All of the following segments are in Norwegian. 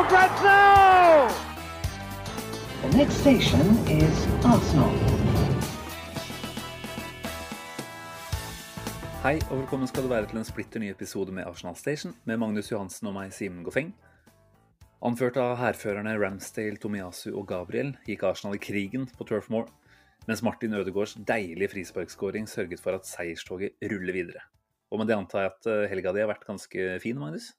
for grabs now! The next station is Arsenal. Hei og velkommen skal du være til en splitter ny episode med Arsenal Station med Magnus Johansen og meg, Simen Goffeng. Anført av hærførerne Ramsdale, Tomiasu og Gabriel gikk Arsenal i krigen på Turf Moor, mens Martin Ødegaards deilige frisparkskåring sørget for at seierstoget ruller videre. Og med det antar jeg at eh, helga di har vært ganske fin, Magnus?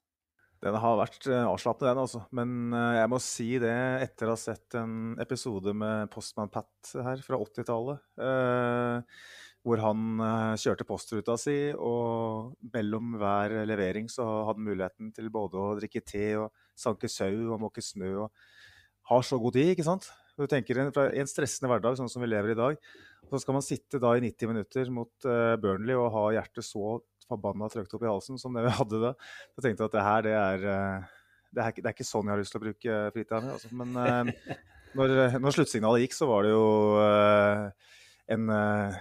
Den har vært eh, avslappende, den altså. Men eh, jeg må si det etter å ha sett en episode med Postman Pat her fra 80-tallet. Eh, hvor han kjørte postruta si, og mellom hver levering så hadde han muligheten til både å drikke te og sanke sau og måke snø. og Har så god tid, ikke sant? Du tenker en, en stressende hverdag, sånn som vi lever i dag. Så skal man sitte da i 90 minutter mot Burnley og ha hjertet så forbanna trøkt opp i halsen som det vi hadde da. Så tenkte jeg at det her, det er, eh, det er, det er ikke sånn jeg har lyst til å bruke fritida mi. Altså. Men eh, når, når sluttsignalet gikk, så var det jo eh, en eh,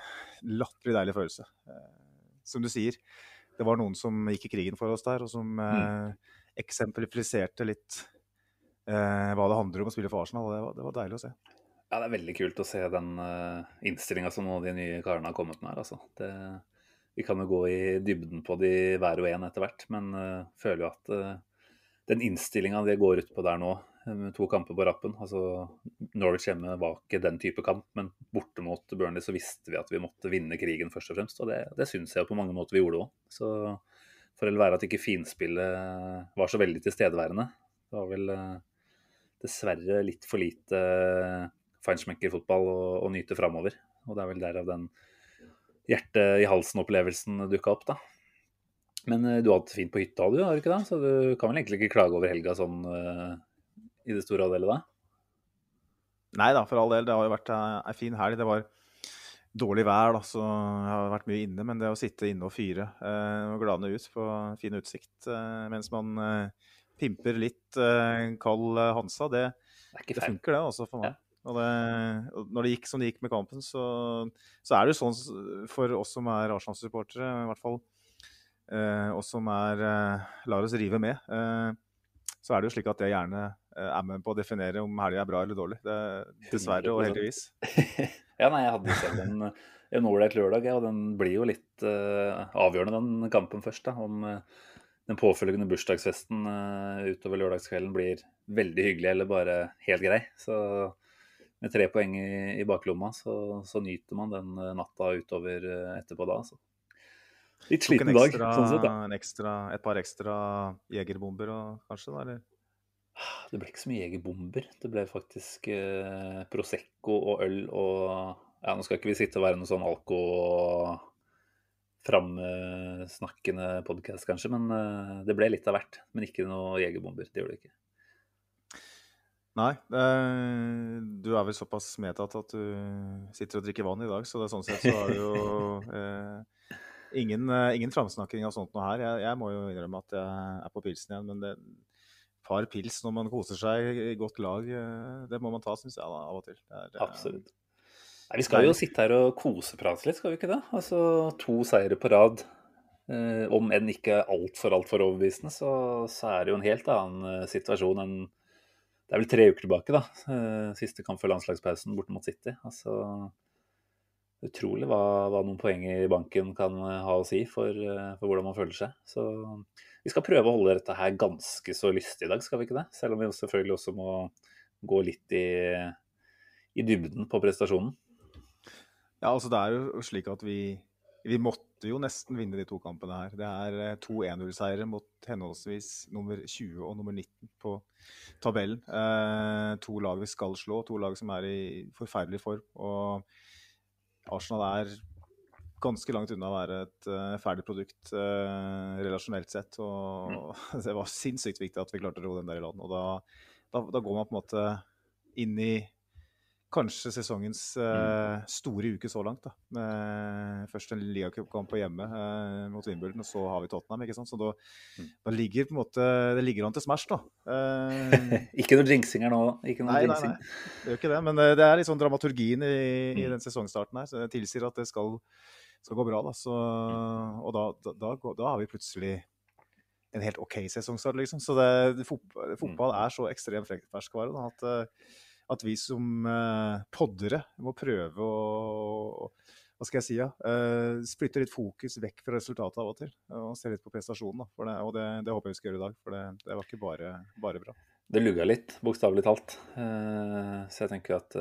latterlig deilig følelse. Eh, som du sier, det var noen som gikk i krigen for oss der, og som mm. eksemplifiserte litt eh, hva det handler om å spille for Arsenal. og Det var, det var deilig å se. Ja, det er veldig kult å se den uh, innstillinga som noen av de nye karene har kommet med her. Altså. Det, vi kan jo gå i dybden på de hver og en etter hvert, men uh, føler jo at uh, den innstillinga det går ut på der nå, eh, med to kamper på rappen altså Norwich hjemme var ikke den type kamp, men borte mot Burnley så visste vi at vi måtte vinne krigen først og fremst. Og det, det syns jeg på mange måter vi gjorde òg. Så får vel være at ikke finspillet var så veldig tilstedeværende. Det var vel uh, dessverre litt for lite feinschmecker-fotball å, å nyte framover. Og det er vel derav den hjerte i halsen-opplevelsen dukka opp, da. Men eh, du har hatt det fint på hytta, du, har du ikke det? Så du kan vel egentlig ikke klage over helga sånn eh, i det store og hele, da? Nei da, for all del. Det har jo vært ei ei fin helg. Det var dårlig vær, da, så jeg har vært mye inne. Men det å sitte inne og fyre eh, og glane ut på fin utsikt eh, mens man eh, pimper litt eh, kald eh, Hansa, det, Det det funker, det også for meg. Og det, når det gikk som det gikk med kampen, så, så er det jo sånn for oss som er Arsenal-supportere, i hvert fall eh, oss som er eh, lar oss rive med, eh, så er det jo slik at jeg gjerne eh, er med på å definere om helga er bra eller dårlig. Det, dessverre og heldigvis. ja, nei, jeg hadde selv en, en ålreit lørdag, og den blir jo litt eh, avgjørende, den kampen først. da, Om den påfølgende bursdagsfesten uh, utover lørdagskvelden blir veldig hyggelig eller bare helt grei. Så med tre poeng i, i baklomma, så, så nyter man den eh, natta utover eh, etterpå da. Så. Litt Tok en sliten dag, sånn sett. da. en ekstra, et par ekstra jegerbomber og, kanskje, da? Eller? Det ble ikke så mye jegerbomber. Det ble faktisk eh, Prosecco og øl og ja, Nå skal ikke vi sitte og være noe sånn alko framsnakkende podkast, kanskje, men eh, det ble litt av hvert. Men ikke noe jegerbomber. Det gjorde det ikke. Nei. eh, du er vel såpass medtatt at du sitter og drikker vann i dag, så det er sånn sett så er det jo eh, ingen, eh, ingen framsnakking av sånt noe her. Jeg, jeg må jo innrømme at jeg er på pilsen igjen, men det par pils når man koser seg i godt lag, eh, det må man ta, syns jeg, da, av og til. Det er, det, Absolutt. Nei, vi skal jo sitte her og koseprate litt, skal vi ikke det? Altså to seire på rad. Eh, om enn ikke altfor, altfor overbevisende, så, så er det jo en helt annen eh, situasjon enn Det er vel tre uker tilbake, da. Eh, siste kamp før landslagspausen borte mot City. Altså Utrolig hva, hva noen poeng i banken kan eh, ha å si for, eh, for hvordan man føler seg. Så vi skal prøve å holde dette her ganske så lystig i dag, skal vi ikke det? Selv om vi selvfølgelig også må gå litt i, i dybden på prestasjonen. Ja, altså det er jo slik at vi, vi måtte jo nesten vinne de to kampene her. Det er eh, to 1-0-seire mot henholdsvis nummer 20 og nummer 19 på tabellen. Eh, to lag vi skal slå, to lag som er i forferdelig form. Og Arsenal er ganske langt unna å være et uh, ferdig produkt uh, relasjonelt sett. Og mm. det var sinnssykt viktig at vi klarte å roe den der i land. Og da, da, da, går man på en måte inn i kanskje sesongens uh, store uke så langt. da. Med først en ligacupkamp på hjemme uh, mot Wimbledon, og så har vi Tottenham. ikke sant? Så da, mm. da ligger på en måte, det ligger an til Smash, da. Uh, ikke noe jinxing her nå? ikke noe nei, jinxing. Nei, nei, det gjør ikke det. Men det er litt sånn dramaturgien i, i mm. den sesongstarten her. så Det tilsier at det skal, skal gå bra. da. Så, og da, da, da, har vi plutselig en helt OK sesongstart, liksom. Så det, fotball, fotball er så ekstremt ferskvare da, at at vi som uh, poddere må prøve å hva skal jeg si, ja, uh, flytte litt fokus vekk fra resultatet av og til. Og se litt på prestasjonen. det, og det, det, håper jeg vi skal gjøre i dag, for det, det var ikke bare, bare, bra. Det lugga litt, bokstavelig talt. Uh, så jeg tenker at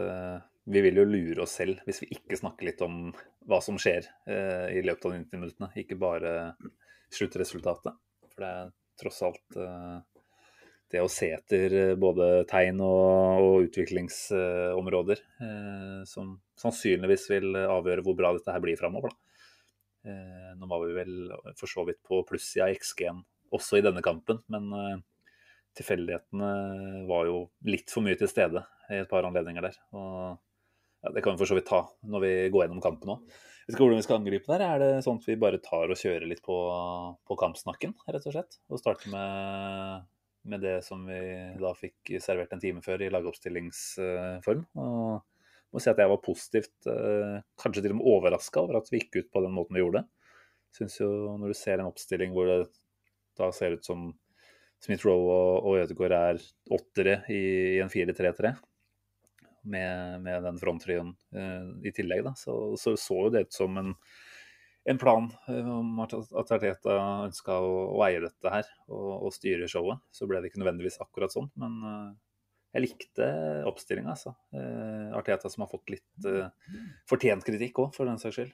vi vil jo lure oss selv hvis vi ikke snakker litt om hva som skjer i løpet av 90 minuttene, ikke bare sluttresultatet. For det er tross alt det å se etter eh, både tegn og, og utviklingsområder eh, som sannsynligvis vil avgjøre hvor bra dette her blir framover. Eh, nå var vi vel for så vidt på plussida i XG-en også i denne kampen, men eh, tilfeldighetene var jo litt for mye til stede i et par anledninger der. Og ja, det kan vi for så vidt ta når vi går gjennom kampen òg. Vet ikke hvordan vi skal angripe der. Er det sånn at vi bare tar og kjører litt på, på kampsnakken, rett og slett? Og starter med med det som vi da fikk servert en time før i lagoppstillingsform. Og må si at jeg var positivt, eh, kanskje til og med overraska over at vi gikk ut på den måten vi gjorde. Syns jo når du ser en oppstilling hvor det da ser ut som Smith-Roe og, og Ødegaard er åttere i, i en 4-3-3, med, med, den fronttrioen uh, i tillegg, da, så, så, så jo det ut som en en plan eh, om at Arteta ønska å, å, eie dette her og, og, styre showet. Så ble det ikke nødvendigvis akkurat sånn, men uh, jeg likte oppstillinga, altså. Uh, Arteta som har fått litt fortjent kritikk òg, for den saks skyld.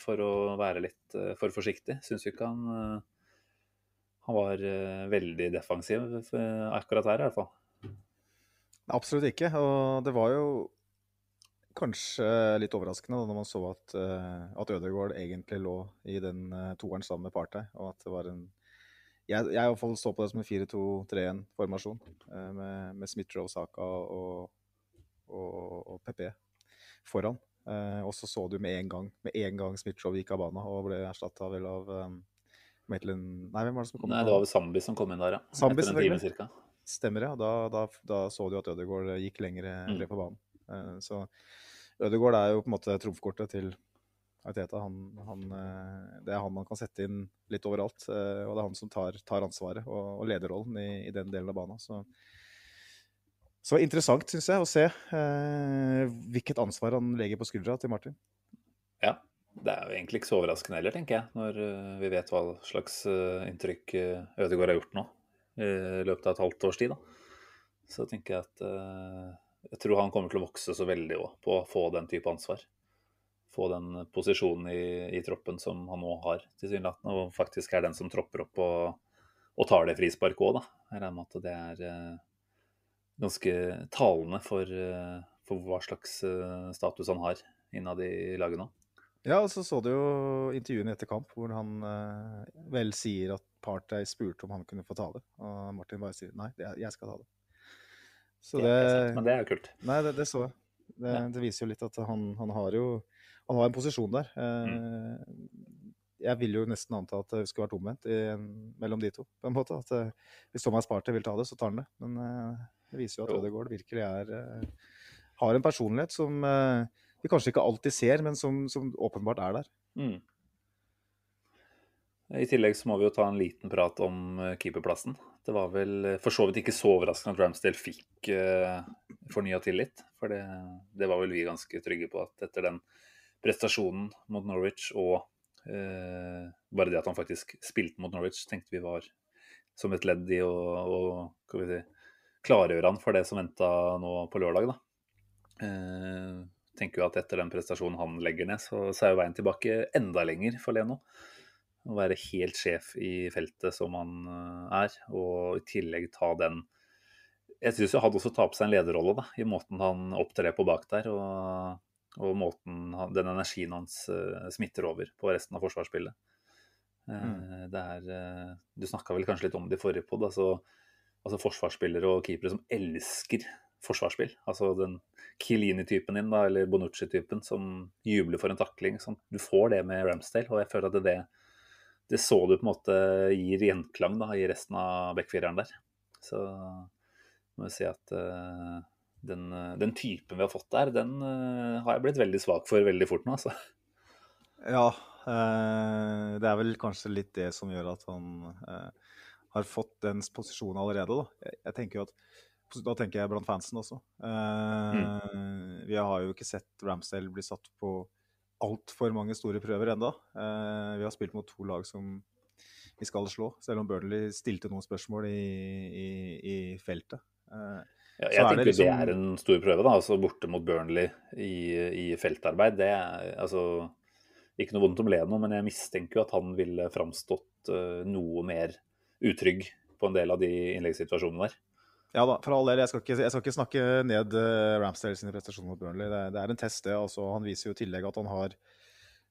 for å være litt for forsiktig. Syns ikke han han var veldig defensiv akkurat her, i hvert fall. Absolutt ikke. Og det var jo kanskje litt overraskende da når man så at, uh, at Ødegaard egentlig lå i den uh, toeren sammen med Partey. Og at det var en Jeg, jeg i hvert fall så på det som en 4-2-3-1-formasjon. Uh, eh, med, med Smith-Roe, Saka og, og, og PP foran. Og så så du med en gang med en gang Smith-Roe gikk av banen og ble erstatta vel av um, Maitland Nei, hvem var det som kom Nei, det var vel Zambi som kom inn der, ja. Zambi, Etter en time cirka. Stemmer, ja. Da, da, da, så du at Ødegaard gikk lenger mm. på banen. så Ødegaard er jo på en måte trumfkortet til Arteta. Han, han, eh, det er han man kan sette inn litt overalt. Eh, og det er han som tar, tar ansvaret og, og lederrollen i, i, den delen av banen. Så, så interessant, syns jeg, å se eh, hvilket ansvar han legger på skuldra til Martin. Ja, det er jo egentlig ikke så overraskende heller, tenker jeg, når uh, vi vet hva slags inntrykk Ødegaard har gjort nå i løpet av et halvt års tid. Da. Så tenker jeg at jeg tror han kommer til å vokse så veldig også, på å få den type ansvar. Få den posisjonen i, i troppen som han nå har, tilsynelatende. Og faktisk er den som tropper opp og, og tar det frisparket òg, da. Jeg regner med at det er eh, ganske talende for, eh, for, hva slags eh, status han har innad i laget nå. Ja, og så så du jo intervjuene etter kamp hvor han eh, vel sier at Partey spurte om han kunne få ta det. Og Martin bare sier nei, jeg skal ta det. Så det, det men det er jo kult. Nei, det, det så jeg. Det, ja. det, viser jo litt at han, han, har jo han har en posisjon der. Mm. Eh, jeg vil jo nesten anta at det skulle vært omvendt i, mellom de to. på en måte. At uh, Hvis Thomas Party vil ta det, så tar han det. Men uh, det viser jo at Ødegaard virkelig er, har en personlighet som vi kanskje ikke alltid ser, men som, som åpenbart er der. Mm. I tillegg så må vi jo ta en liten prat om eh, keeperplassen. Det var vel eh, for så vidt ikke så overraskende at Ramsdale fikk uh, fornya tillit. For det, det, var vel vi ganske trygge på at etter den prestasjonen mot Norwich og uh, bare det at han faktisk spilte mot Norwich, tenkte vi var som et ledd i å, å si, klargjøre han for det som venta nå på lørdag. da. Uh, tenker jo at etter den prestasjonen han legger ned, så, så er jo veien tilbake enda lenger for Leno å være helt sjef i feltet som han eh, er, og i tillegg ta den Jeg syns han også tar på seg en lederrolle da, i måten han opptrer på bak der. og og måten den energien hans uh, smitter over på resten av forsvarsspillet. Mm. Det er Du snakka vel kanskje litt om det i forrige pod. Altså, altså, forsvarsspillere og keepere som elsker forsvarsspill. Altså den Kilini-typen din, da, eller Bonucci-typen, som jubler for en takling. Sånn. Du får det med Ramsdale, og jeg føler at det, det så du på en måte gir gjenklang da, i resten av backfireren der. Så må jeg si at den, eh, den, typen vi har fått der, den uh, har jeg blitt veldig svak for veldig fort nå, altså. Ja, uh, det er vel kanskje litt det som gjør at han uh, har fått dens posisjonen allerede. Da. Jeg, jeg tenker at da tenker jeg blant fansen også. Mm. Vi har jo ikke sett Ramsdale bli satt på altfor mange store prøver enda. vi har spilt mot to lag som vi skal slå, selv om Burnley stilte noen spørsmål i, i, i feltet. Ja, jeg tenker det, liksom... det er en stor prøve, da. Altså borte mot Burnley i, i feltarbeid. Det er altså ikke noe vondt om Leno, men jeg mistenker jo at han ville framstått uh, noe mer utrygg på en del av de innleggssituasjonene der. Ja da, for all del. Jeg skal ikke, jeg skal ikke snakke ned uh, Ramsdale sine prestasjoner mot Burnley. Det, det, er en test, det. Altså, han viser jo i tillegg at han har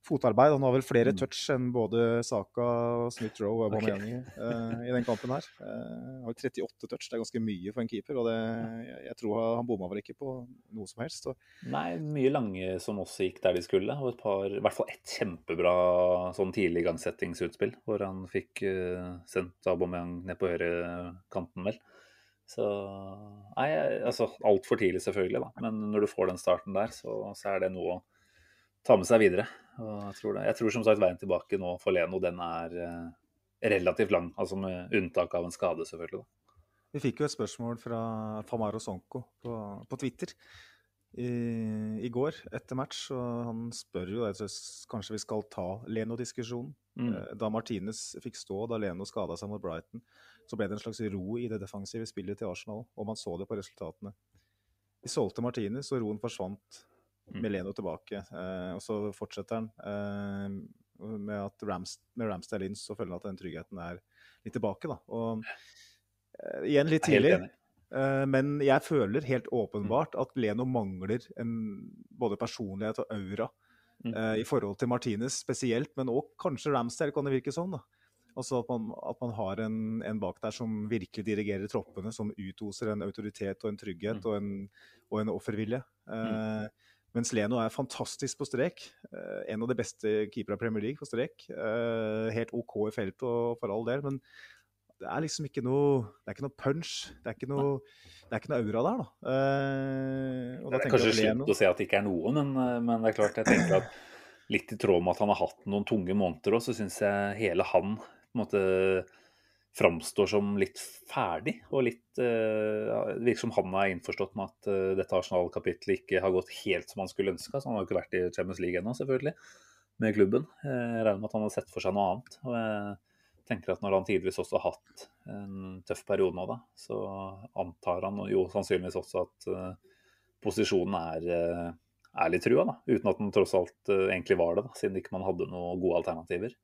fotarbeid. Han har vel flere mm. touch enn både Saka, Smith-Roe og Aubameyang okay. uh, i den kampen her. Uh, har 38 touch, det er ganske mye for en keeper. og det, jeg, jeg, tror Han bomma vel ikke på noe som helst. Så. Nei, mye lange som også gikk der de skulle. Og et par, i hvert fall ett kjempebra sånn tidlig igangsettingsutspill, hvor han fikk uh, sendt Aubameyang ned på høyrekanten, vel. Så Nei, altså altfor tidlig, selvfølgelig, da. Men når du får den starten der, så, så er det noe å ta med seg videre. Jeg tror, jeg, tror, som sagt veien tilbake nå for Leno den er eh, relativt lang, altså med unntak av en skade, selvfølgelig. Da. Vi fikk jo et spørsmål fra Famaro Sonko på, på Twitter i, i, går etter match. og Han spør jo jeg kanskje vi skal ta Leno-diskusjonen. Mm. Eh, da Martinez fikk stå da Leno skada seg mot Brighton, så ble det en slags ro i det defensive spillet til Arsenal, og man så det på resultatene. De solgte Martinez, og roen forsvant Mm. med Leno tilbake. Eh, og så fortsetter han eh, med at Rams, med Ramsdale inn, så føler han at den tryggheten er litt tilbake. da. Og eh, igjen litt tidlig. Men jeg føler helt åpenbart at Leno mangler en, både personlighet og aura mm. i forhold til Martinez spesielt, men òg kanskje Ramsdale, kan det virke sånn. da. Altså at man, at man har en, en, bak der som virkelig dirigerer troppene, som utoser en autoritet og en trygghet mm. og, en, og en offervilje. Mm. Eh, mens Leno er fantastisk på strek. Eh, en av de beste keepere i Premier League på strek. Eh, helt OK i feltet og for all del, men det er liksom ikke noe Det er ikke noe punch. Det er ikke noe, det er ikke noe aura der, da. Uh, det er kanskje slutt å si at det ikke er noe, men, men, det er klart jeg tenker at litt i tråd med at han har hatt noen tunge måneder òg, så syns jeg hele han på en måte framstår som litt ferdig. Og litt uh, virker som han er innforstått med at uh, dette Arsenal-kapitlet ikke har gått helt som han skulle ønske. Så han har jo ikke vært i Champions League ennå, selvfølgelig, med klubben. Jeg regner med at han har sett for seg noe annet. Og jeg tenker at når han tidligvis også har hatt en tøff periode nå, da, så antar han jo sannsynligvis også at uh, posisjonen er, er litt trua, da. Uten at den tross alt egentlig var det, da, siden ikke man hadde noen gode alternativer.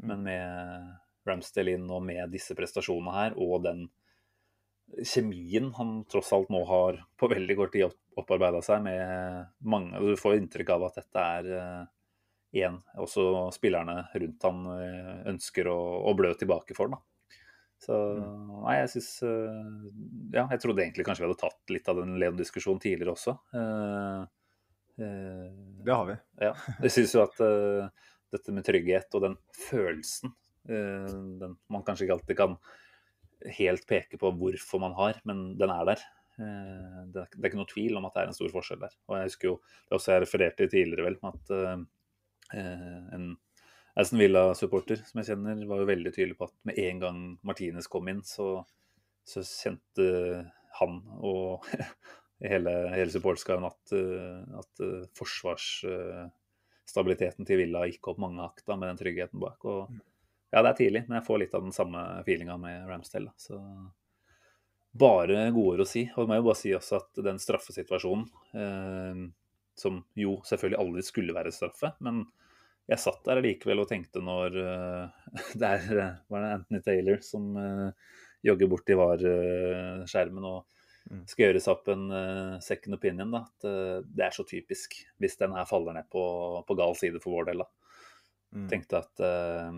Mm. Men med Ramsdale inn og med disse prestasjonene her, og den kjemien han tross alt nå har på veldig kort tid opparbeida seg med mange Du får inntrykk av at dette er én uh, også spillerne rundt han uh, ønsker å, å, blø tilbake for. da. Så mm. nei, jeg syns uh, Ja, jeg trodde egentlig kanskje vi hadde tatt litt av den Leon-diskusjonen tidligere også. Det har vi. Ja. Jeg syns jo at dette med trygghet og den følelsen Eh, den man kanskje ikke alltid kan helt peke på hvorfor man har, men den er der. Eh, det er ikke noe tvil om at det er en stor forskjell der. Og jeg husker jo, det også jeg refererte tidligere vel, at eh, en Aston Villa-supporter som jeg kjenner, var jo veldig tydelig på at med en gang Martinez kom inn, så, så kjente han og hele, hele supporterskaren at, at forsvarsstabiliteten til Villa gikk opp mange hakk med den tryggheten bak. og mm. Ja, det er tidlig, men jeg får litt av den samme feelinga med Ramsdale. Så bare godord å si. Og jeg må jo bare si også at den straffesituasjonen, eh, som jo selvfølgelig aldri skulle være straffe, men jeg satt der likevel og tenkte når eh, Det er var det Anthony Taylor som eh, jogger bort til VAR-skjermen og Mm. skal gjøres opp en eh, second opinion. Da. At eh, det er så typisk hvis den her faller ned på, på gal side for vår del. da. Mm. Tenkte at eh,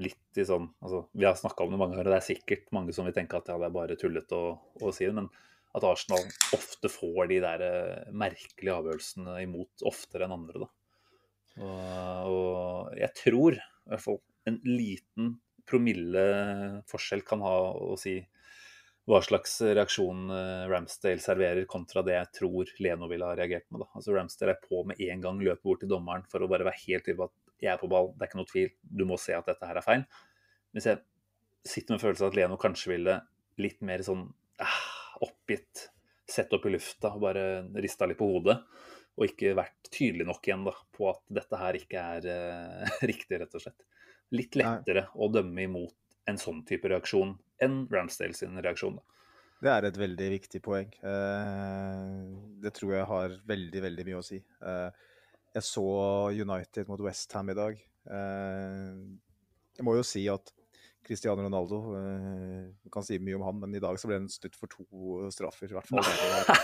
litt i sånn altså, Vi har snakka om det mange ganger, og det er sikkert mange som vil tenke at ja, det er bare tullete å, å si det. men at Arsenal ofte får de der eh, merkelige avgjørelsene imot oftere enn andre. Da. Og, og jeg tror i hvert fall en liten promille forskjell kan ha å si hva slags reaksjon eh, Ramsdale serverer, kontra det jeg tror Leno ville ha reagert med. Da. Altså Ramsdale er på med en gang, løper bort til dommeren for å bare være helt tydelig på at jeg er på ball, det er ikke noe tvil, du må se at dette her er feil. Hvis jeg sitter med følelsen av at Leno kanskje ville litt mer sånn eh, oppgitt, sett opp i lufta og bare rista litt på hodet. Og ikke vært tydelig nok igjen da, på at dette her ikke er eh, riktig, rett og slett. Litt Nei. lettere å dømme imot en sånn type reaksjon enn Ramsdale sin reaksjon. Da. Det er et veldig viktig poeng. Eh, det tror jeg har veldig, veldig mye å si. Eh, jeg så United mot Westham i dag. Eh, jeg må jo si at Cristiano Ronaldo eh, kan si mye om han, men i dag så ble han snudd for to straffer. i hvert fall.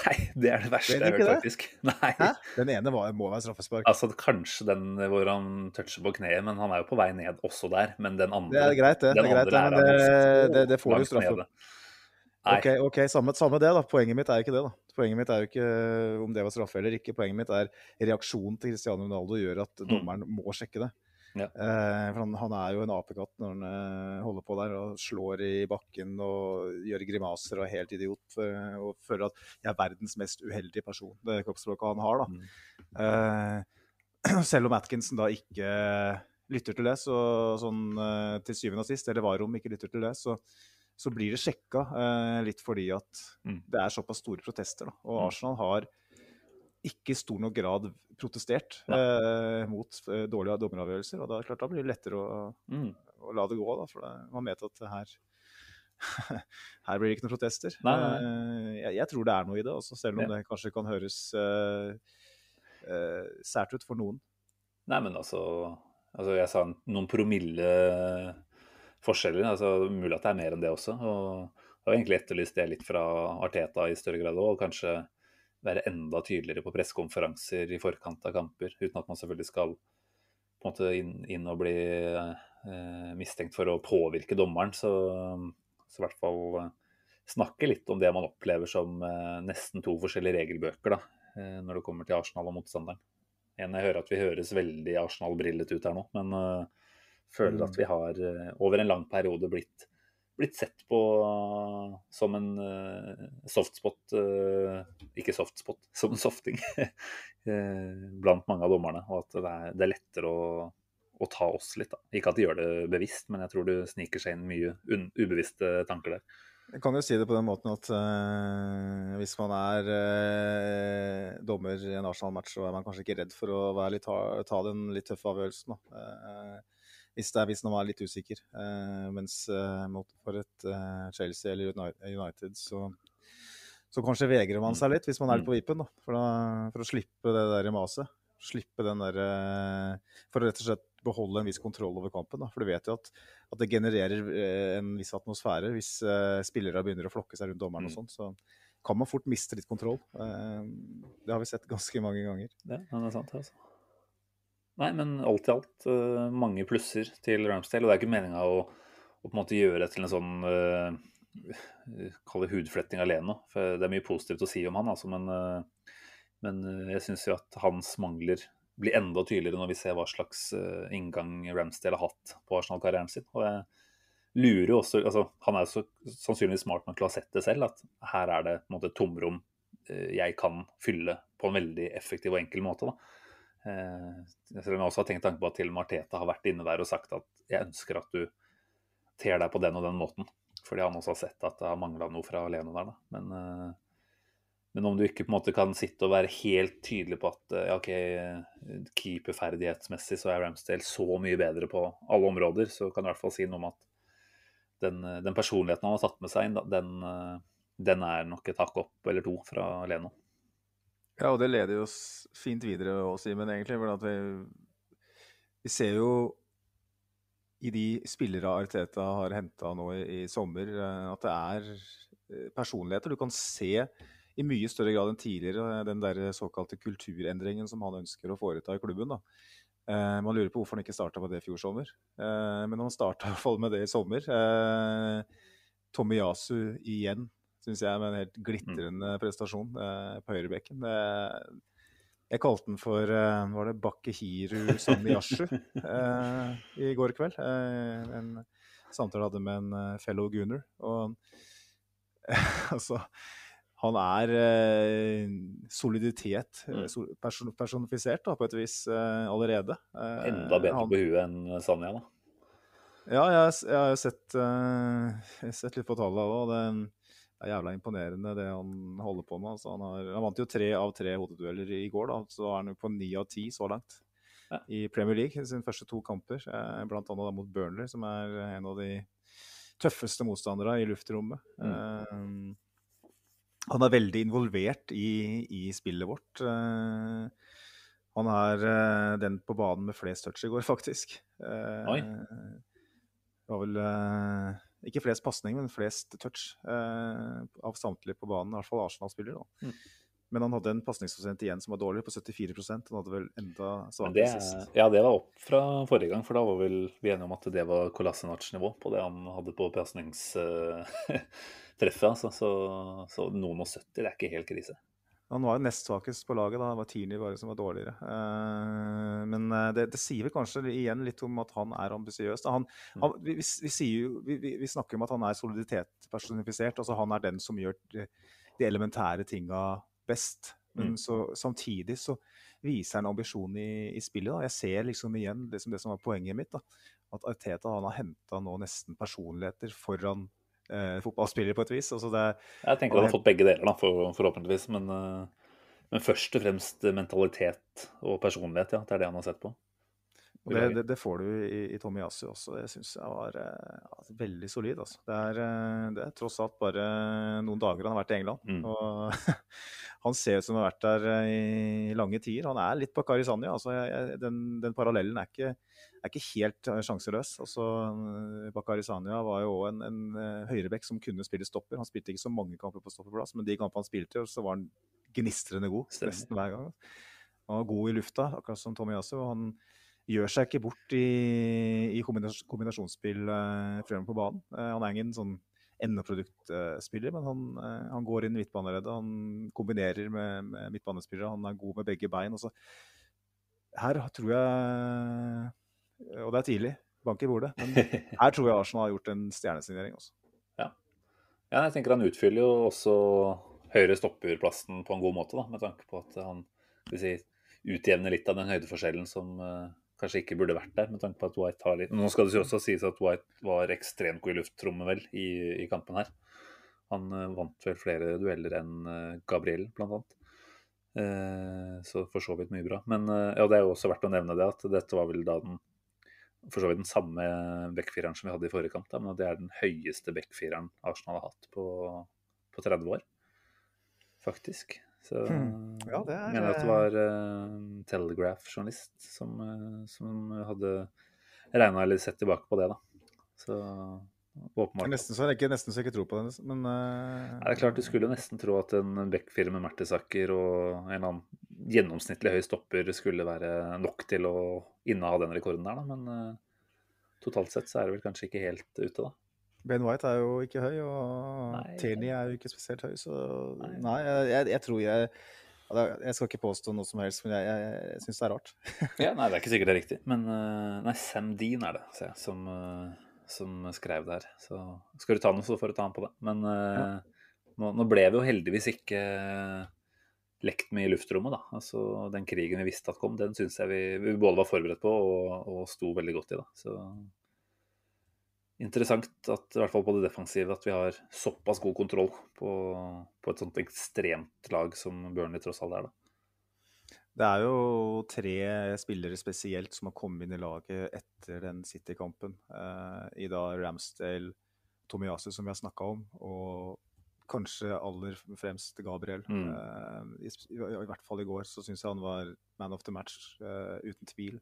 Nei, det er det verste jeg har hørt, faktisk. Nei. Hæ? Den ene var, må være straffespark. Altså Kanskje den hvor han toucher på kneet, men han er jo på vei ned også der. Men den andre Det er greit, det. det, er greit, det men det, det, det får du langt straffe. Nei. Ok, ok, samme, samme det, da. Poenget mitt er jo ikke det. da. Poenget mitt er jo ikke om det var straffe eller ikke. Poenget mitt er reaksjonen til Cristiano Ronaldo gjør at dommeren må sjekke det. Ja. Eh, for han, han er jo en apekatt når han eh, holder på der og slår i bakken og gjør grimaser og er helt idiot. For, og føler at jeg er verdens mest uheldige person, det kroppsspråket han har. da. Mm. Eh, selv om Atkinson da ikke lytter til det, så sånn eh, til syvende og sist, eller Varom ikke lytter til det, så, så blir det sjekka eh, litt fordi at Mm. det er såpass store protester. Da. Og Mm. Arsenal har ikke i stor nok grad protestert eh, mot eh, dårlige dommeravgjørelser. Og da, klart, da blir det lettere å, Mm. å la det gå, da, for det, man vet at det her her blir det ikke noen protester. Nei, nei, nei. jeg, jeg tror det er noe i det, også, selv om Ja. det kanskje kan høres eh, eh, sært ut for noen. Nei, men altså, altså Jeg sa noen promille forskjeller. altså Mulig at det er mer enn det også. og Jeg har egentlig etterlyst det litt fra Arteta i større grad òg. Og kanskje være enda tydeligere på pressekonferanser i forkant av kamper. Uten at man selvfølgelig skal på en måte inn, inn og bli eh, mistenkt for å påvirke dommeren. Så, så i hvert fall eh, snakke litt om det man opplever som eh, nesten to forskjellige regelbøker da, eh, når det kommer til Arsenal og motstanderen. En, jeg hører at vi høres veldig Arsenal-brillet ut her nå, men eh, føler at vi har eh, over en lang periode blitt, blitt sett på eh, som en uh, softspot eh, Ikke softspot, som en softing eh, blant mange av dommerne. Og at det er, det er lettere å, å ta oss litt. Da. Ikke at de gjør det bevisst, men jeg tror det sniker seg inn mye ubevisste tanker der. Jeg kan jo si det på den måten at eh, hvis man er eh, dommer i en Arsenal-match, så er man kanskje ikke redd for å litt, ta, ta den litt tøffe avgjørelsen. Da. Eh, hvis, det hvis man er litt usikker. Eh, mens eh, mot, for et eh, Chelsea eller United, så, så kanskje vegrer man seg litt hvis man er litt på vippen. Da, for, da, for å slippe det der maset. Slippe den der For å rett og slett beholde en viss kontroll over kampen. Da. For du vet jo at, at det genererer en viss atmosfære hvis uh, spillere begynner å flokke seg rundt dommeren og Mm. sånn. Så kan man fort miste litt kontroll. Uh, det har vi sett ganske mange ganger. Ja, det er sant, altså. Nei, men alt i alt eh, mange plusser til Ramsdale. Og det er ikke meninga å, å på en måte gjøre det til en sånn uh, Kall det hudfletting alene. For det er mye positivt å si om han, altså. Men, uh, men jeg syns jo at hans mangler blir enda tydeligere når vi ser hva slags uh, inngang Ramsdale har hatt på Arsenal-karrieren sin. Og jeg lurer jo også altså, Han er jo så, sannsynligvis smart nok til å ha sett det selv, at her er det på en måte et tomrom jeg kan fylle på en veldig effektiv og enkel måte. da. Eh, selv om jeg også har tenkt tanke på at til og med Arteta har vært inne der og sagt at jeg ønsker at du ter deg på den og den måten. Fordi han også har sett at det har mangla noe fra Leno der. da. Men, eh, men om du ikke på en måte kan sitte og være helt tydelig på at eh, ja, ok, eh, keeperferdighetsmessig så er Ramsdale så mye bedre på alle områder, så kan du i hvert fall si noe om at den, eh, den personligheten han har tatt med seg inn, da, den, eh, den er nok et hakk opp eller to fra Leno. Ja, og det leder oss fint videre òg, Simen, egentlig. For vi, vi ser jo i de spillere Arteta har henta nå i, i sommer, eh, at det er eh, personligheter. Du kan se i mye større grad enn tidligere den der såkalte kulturendringen som han ønsker å foreta i klubben. da. Eh, man lurer på hvorfor han ikke starta med det i fjor sommer. Eh, men han starta i hvert fall med det i sommer. Eh, Tomiyasu igjen, syns jeg, med en helt glitrende prestasjon eh, på høyrebekken. Eh, jeg kalte den for eh, var det Bakehiru Samiyashu eh, i går kveld. Eh, en samtale jeg hadde med en eh, fellow gunner. Og altså Han er soliditet Mm. person, personifisert da, på et vis allerede. Enda bedre han- på huet enn Sanja, da. ja, jeg, jeg har jo sett, sett litt på tallene òg. Det er jævla imponerende det han holder på med. Altså, han, har, han vant jo tre av tre hodedueller i går, da, så er han på ni av ti så langt. Ja. I Premier League, sine første to kamper, eh, blant annet da mot Burnley, som er en av de tøffeste motstanderne i luftrommet. Eh, han er veldig involvert i, i spillet vårt. Uh, han er uh, den på banen med flest touch i går, faktisk. Oi. Det var vel ikke flest pasninger, men flest touch eh, av samtlige på banen. I hvert fall Arsenal-spillere. Mm. Men han hadde en pasningsprosent igjen som var dårlig, på 74% Han hadde vel enda svakere sist. ja, det var opp fra forrige gang, for da var vel vi enige om at det var Kolasinac-nivå på det han hadde på pasningstreffet. Altså. Så, så noen og 70, det er ikke helt krise. Han var jo nest svakest på laget, da. Det var Tierney bare som var dårligere. Eh, men eh, det, det sier vel kanskje igjen litt om at han er ambisiøs. Han, han, vi, vi, vi, vi, snakker om at han er soliditet personifisert. altså Han er den som gjør de, de elementære tinga best. Men Mm. så, samtidig så viser han ambisjon i, i spillet. da. Jeg ser liksom igjen det som, det som var poenget mitt. da. At Arteta han har henta nå nesten personligheter foran eh, fotballspiller, på et vis. altså det Jeg tenker han har fått begge deler, da, for, forhåpentligvis. Men, eh, men først og fremst mentalitet og personlighet, ja. Det er det han har sett på. Og det, det, det får du i, i Tommy Yasu også. Det syns jeg var eh, altså, veldig solid. Altså. Det, er, eh, det er tross alt bare noen dager han har vært i England. Mm. Og han ser ut som han har vært der eh, i lange tider. Han er litt Bakari Sanja. Altså, jeg, den, den parallellen er ikke, er ikke helt sjanseløs. Altså, Bakari Sanja var jo òg en, en høyrebekk som kunne spille stopper. Han spilte ikke så mange kamper på stopperplass, men de kampene han spilte, så var han gnistrende god Stemmer. nesten hver gang. Han var god i lufta, akkurat som Tommy Yasu. og han gjør seg ikke bort i, i kombinas kombinasjonsspill uh, på banen. Uh, han er ingen sånn endeproduktspiller, men han, eh, han går inn i midtbaneleddet. Han kombinerer med, med midtbanespillere. Han er god med begge bein. Og så, her tror jeg Og det er tidlig, bank i bordet, men her tror jeg Arsenal har gjort en stjernesignering også. Ja, jeg tenker han utfyller jo også høyre stopperplassen på en god måte, da, med tanke på at han vil si, utjevner litt av den høydeforskjellen som kanskje ikke burde vært der, med tanke på at White har litt Nå skal det jo også sies at White var ekstremt god i luftrommet, vel, i, i kampen her. Han uh, vant vel flere dueller enn uh, Gabriel, blant annet. Uh, så for så vidt mye bra. Men ja, det er jo også verdt å nevne det, at dette var vel da den for så vidt den samme backfireren som vi hadde i forrige kamp, da, men det er den høyeste backfireren Arsenal har hatt på, på 30 år, faktisk. Så Hmm. Ja, det er, mener at det var uh, Telegraph-journalist som, eh, som hadde regna eller sett tilbake på det, da. Så åpenbart. nesten så jeg ikke, nesten så jeg ikke tror på det, men uh... Nei, det er klart, Du skulle nesten tro at en Beck-film med Mertesaker og en eller annen gjennomsnittlig høy stopper skulle være nok til å inneha den rekorden der, da. Men uh, totalt sett så er det vel kanskje ikke helt ute, da. Ben White er jo ikke høy, og Nei. Tierney er jo ikke spesielt høy, så Nei. nei, jeg, jeg, jeg tror jeg Jeg skal ikke påstå noe som helst, men jeg, jeg, jeg syns det er rart. Ja, nei, det er ikke sikkert det er riktig. Men eh, nei, Sam Dean er det, ser jeg, som, eh, som skrev det her. Så skal du ta noe, så får du ta han på det. Men ja. nå, nå ble vi jo heldigvis ikke lekt med i luftrommet, da. Altså den krigen vi visste at kom, den syns jeg vi, vi både var forberedt på og, og sto veldig godt i, da. Så interessant at i hvert fall på det defensive at vi har såpass god kontroll på, på et sånt ekstremt lag som Burnley tross alt er, da. Det er jo tre spillere spesielt som har kommet inn i laget etter den City-kampen. Eh, I da Ramsdale, Tomiyasu, som vi har snakka om, og kanskje aller fremst Gabriel. Mm. Eh, i, i, I hvert fall i går så syns jeg han var man of the match, eh, uten tvil.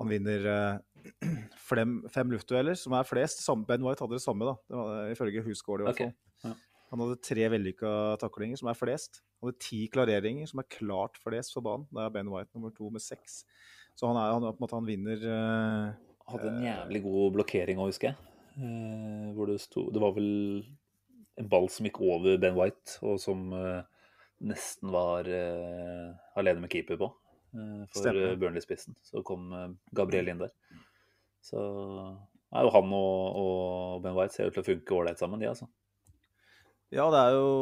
Han vinner eh, fem, fem luftdueller, som er flest. Samme, Ben White hadde det samme, da. Det var, ifølge Husgård i hvert fall. ja. Han hadde tre vellykka taklinger, som er flest. Han hadde ti klareringer, som er klart flest for banen. Det er Ben White nummer to med seks. Så han, er, han, på en måte, han vinner uh, Hadde en jævlig god blokkering òg, husker jeg. Uh, hvor det sto Det var vel en ball som gikk over Ben White, og som uh, nesten var alene med keeper på for Burnley-spissen. Så kom Gabriel inn der. Så jo han og, og Ben White ser ut til å funke ålreit sammen, de, altså. Ja, det er jo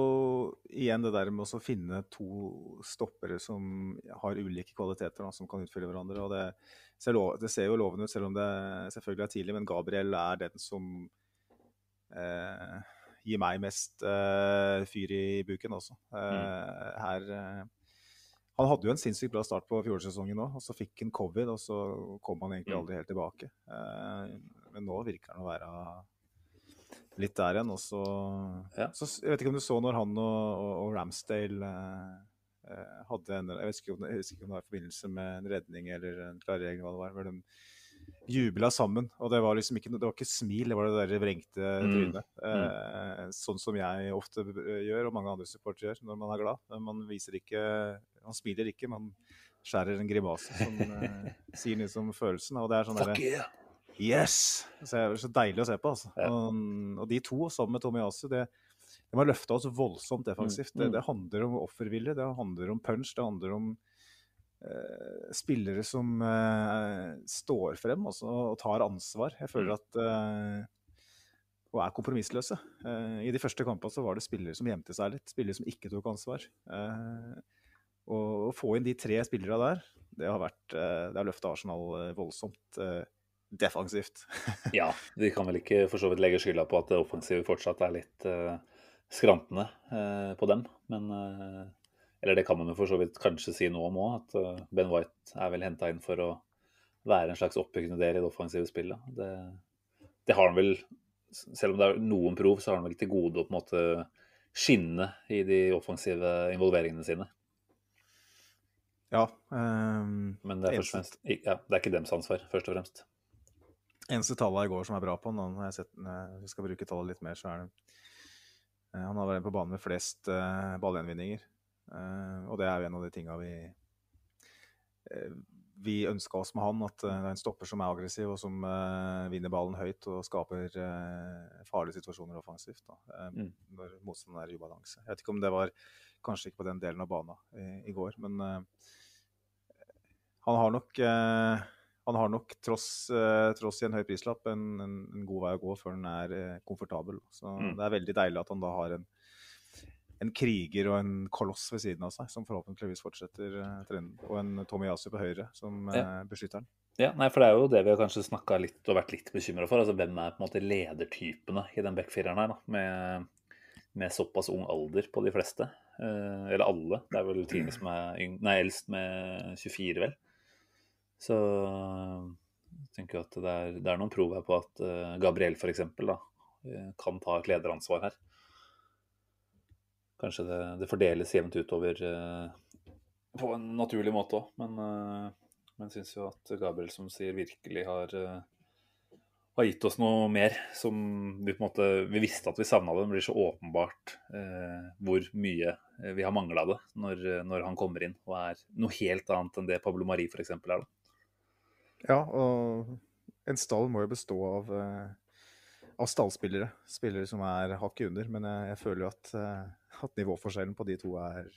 igjen det der med å finne to stoppere som har ulike kvaliteter, da, som kan utfylle hverandre. og det ser, lov, det ser, jo lovende ut, selv om det selvfølgelig er tidlig. Men Gabriel er den som eh, gir meg mest eh, fyr i buken også. Eh, mm. Her eh, Han hadde jo en sinnssykt bra start på fjorårssesongen òg, og så fikk han covid, og så kom han egentlig mm. aldri helt tilbake. Eh, men nå virker han å være litt der igjen. Og så, ja. så, Jeg vet ikke om du så når han og, og, og Ramsdale eh, eh hadde en jeg vet, om, jeg husker ikke om, det var i forbindelse med en redning eller en klarering, hva det var. hvor de jubla sammen. Og det var liksom ikke, det var ikke smil, det var det der vrengte mm. trynet. Mm. Eh, sånn som jeg ofte gjør, og mange andre supportere gjør når man er glad. Man viser ikke Man smiler ikke, men skjærer en grimase som eh, sier noe som følelsen. Og det er sånn Fuck yeah! Yes! Så det er så deilig å se på. altså. Ja. Og, og, de to sammen med Tomiyasu, det, de har løfta oss voldsomt defensivt. Mm. Det, mm. det, handler om offervilje, det handler om punch, det handler om eh, spillere som eh, står frem også, og tar ansvar. Jeg føler mm. at eh, og er kompromissløse. Eh, I de første kampene så var det spillere som gjemte seg litt, spillere som ikke tok ansvar. Eh, å få inn de tre spillerne der, det har, vært, eh, har løfta Arsenal voldsomt defensivt. ja, de kan vel ikke for så vidt legge skylda på at det offensive fortsatt er litt skrantende på dem. Men Eller det kan man jo for så vidt kanskje si noe om òg, at Ben White er vel henta inn for å være en slags oppbyggende del i det offensive spillet. Det, det, har han vel, selv om det er noen prov, så har han vel til gode å på en måte skinne i de offensive involveringene sine. Ja. Um, Men det er, fremst, ja, det er ikke dems ansvar, først og fremst. Eneste tallet i går som er bra på når jeg, sett, når jeg skal bruke tallet litt mer, så er det eh, Han har vært på banen med flest uh, ballgjenvinninger. Uh, og det er jo en av de tinga vi uh, vi ønska oss med han, at det er en stopper som er aggressiv, og som vinner ballen høyt og skaper farlige situasjoner offensivt. Da, mm. Når motstanderen er i ubalanse. Jeg vet ikke om det var kanskje ikke på den delen av banen i, i går, men han har nok han har nok, tross, eh, tross i en høy prislapp, en, en, en, god vei å gå før han er eh, komfortabel. Så mm. det er veldig deilig at han da har en, en, kriger og en koloss ved siden av seg, som forhåpentligvis fortsetter uh, trenden. Og en Tomiyasu på høyre som ja. beskytter den. Ja, nei, for det er jo det vi har kanskje snakka litt og vært litt bekymra for. altså Hvem er på en måte ledertypene i den backfireren her, da, med, med, såpass ung alder på de fleste? eller alle. Det er vel Tine som er yng nei, eldst med 24, vel. Så jeg tenker at det er, det er noen prov her på at uh, Gabriel f.eks. Uh, kan ta et lederansvar her. Kanskje det, det fordeles jevnt utover uh, på en naturlig måte òg, men uh, jeg syns jo at Gabriel, som sier, virkelig har, har gitt oss noe mer som vi på en måte Vi visste at vi savna det, men det blir så åpenbart hvor mye vi har mangla det når, når, han kommer inn og er noe helt annet enn det Pablo Mari f.eks. er. da. Ja, og en stall må jo bestå av, uh, av stallspillere. Spillere som er hakket under. Men jeg, jeg føler jo at, uh, at, nivåforskjellen på de to er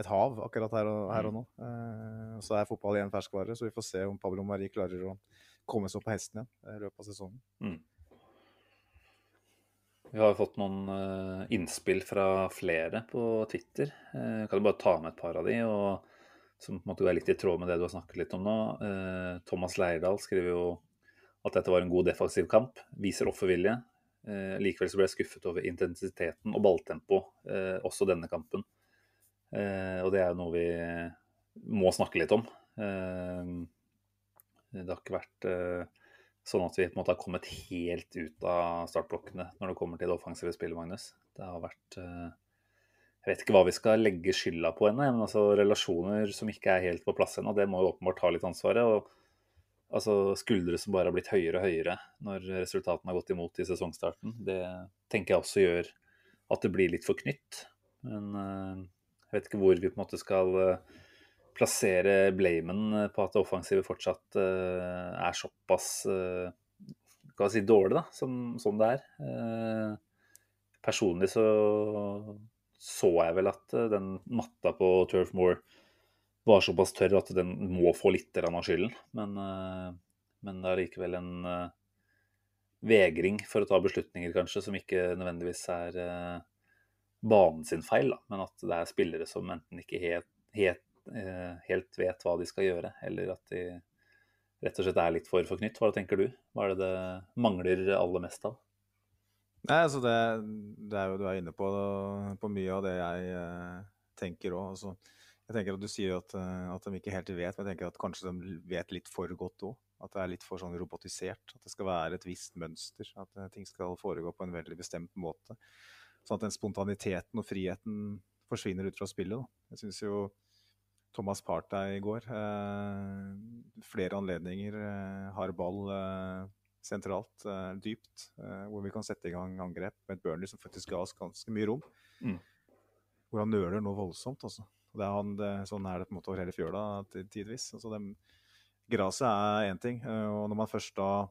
et hav akkurat her og, her og nå. Uh, så er fotball igjen ferskvare, så vi får se om Pablo Marie klarer å komme seg opp på hesten igjen i løpet av sesongen. Mm. Vi har fått noen innspill fra flere på Twitter. Jeg kan du bare ta med et par av de? og som på en måte er litt i tråd med det du har snakket litt om nå. Eh, Thomas Leirdal skriver jo at dette var en god defensiv kamp, viser offervilje. Eh, likevel så ble jeg skuffet over intensiteten og balltempo eh, også denne kampen. og det er jo noe vi må snakke litt om. det har ikke vært sånn at vi på en måte har kommet helt ut av startblokkene når det kommer til det offensive spillet, Magnus. Det har vært jeg vet ikke hva vi skal legge skylda på henne. men altså relasjoner som ikke er helt på plass ennå, det må jo åpenbart ta litt ansvaret. og altså Skuldre som bare har blitt høyere og høyere når resultatene har gått imot i sesongstarten, det tenker jeg også gjør at det blir litt for knytt. Men jeg vet ikke hvor vi på en måte skal plassere blamen på at det offensive fortsatt er såpass skal si, dårlig da, som, som det er. Personlig så så jeg vel at den matta på Turf Moor var såpass tørr at den må få litt av skylden. Men, men det er likevel en vegring for å ta beslutninger, kanskje, som ikke nødvendigvis er banen sin feil, da. men at det er spillere som enten ikke helt, helt, helt, vet hva de skal gjøre, eller at de rett og slett er litt for forknytt. Hva tenker du? Hva er det det mangler aller mest av? Nei, altså det, det er jo Du er inne på, på mye av det jeg uh, tenker òg. Altså, jeg tenker at Du sier at, at, de ikke helt vet, men jeg tenker at kanskje de vet litt for godt òg. At det er litt for sånn robotisert. At det skal være et visst mønster. At eh, ting skal foregå på en veldig bestemt måte. Sånn at den spontaniteten og friheten forsvinner ut fra spillet. Da. Jeg syns jo Thomas Partey i går eh, Flere anledninger eh, har ball eh, sentralt, eh, dypt, eh, hvor vi kan sette i gang angrep med et Burnley som faktisk ga oss ganske mye rom. Mm. Hvor han nøler noe voldsomt, altså. Det er han, det, sånn er det på en måte over hele fjøla tidvis. Altså, Gresset er én ting, eh, og når man først da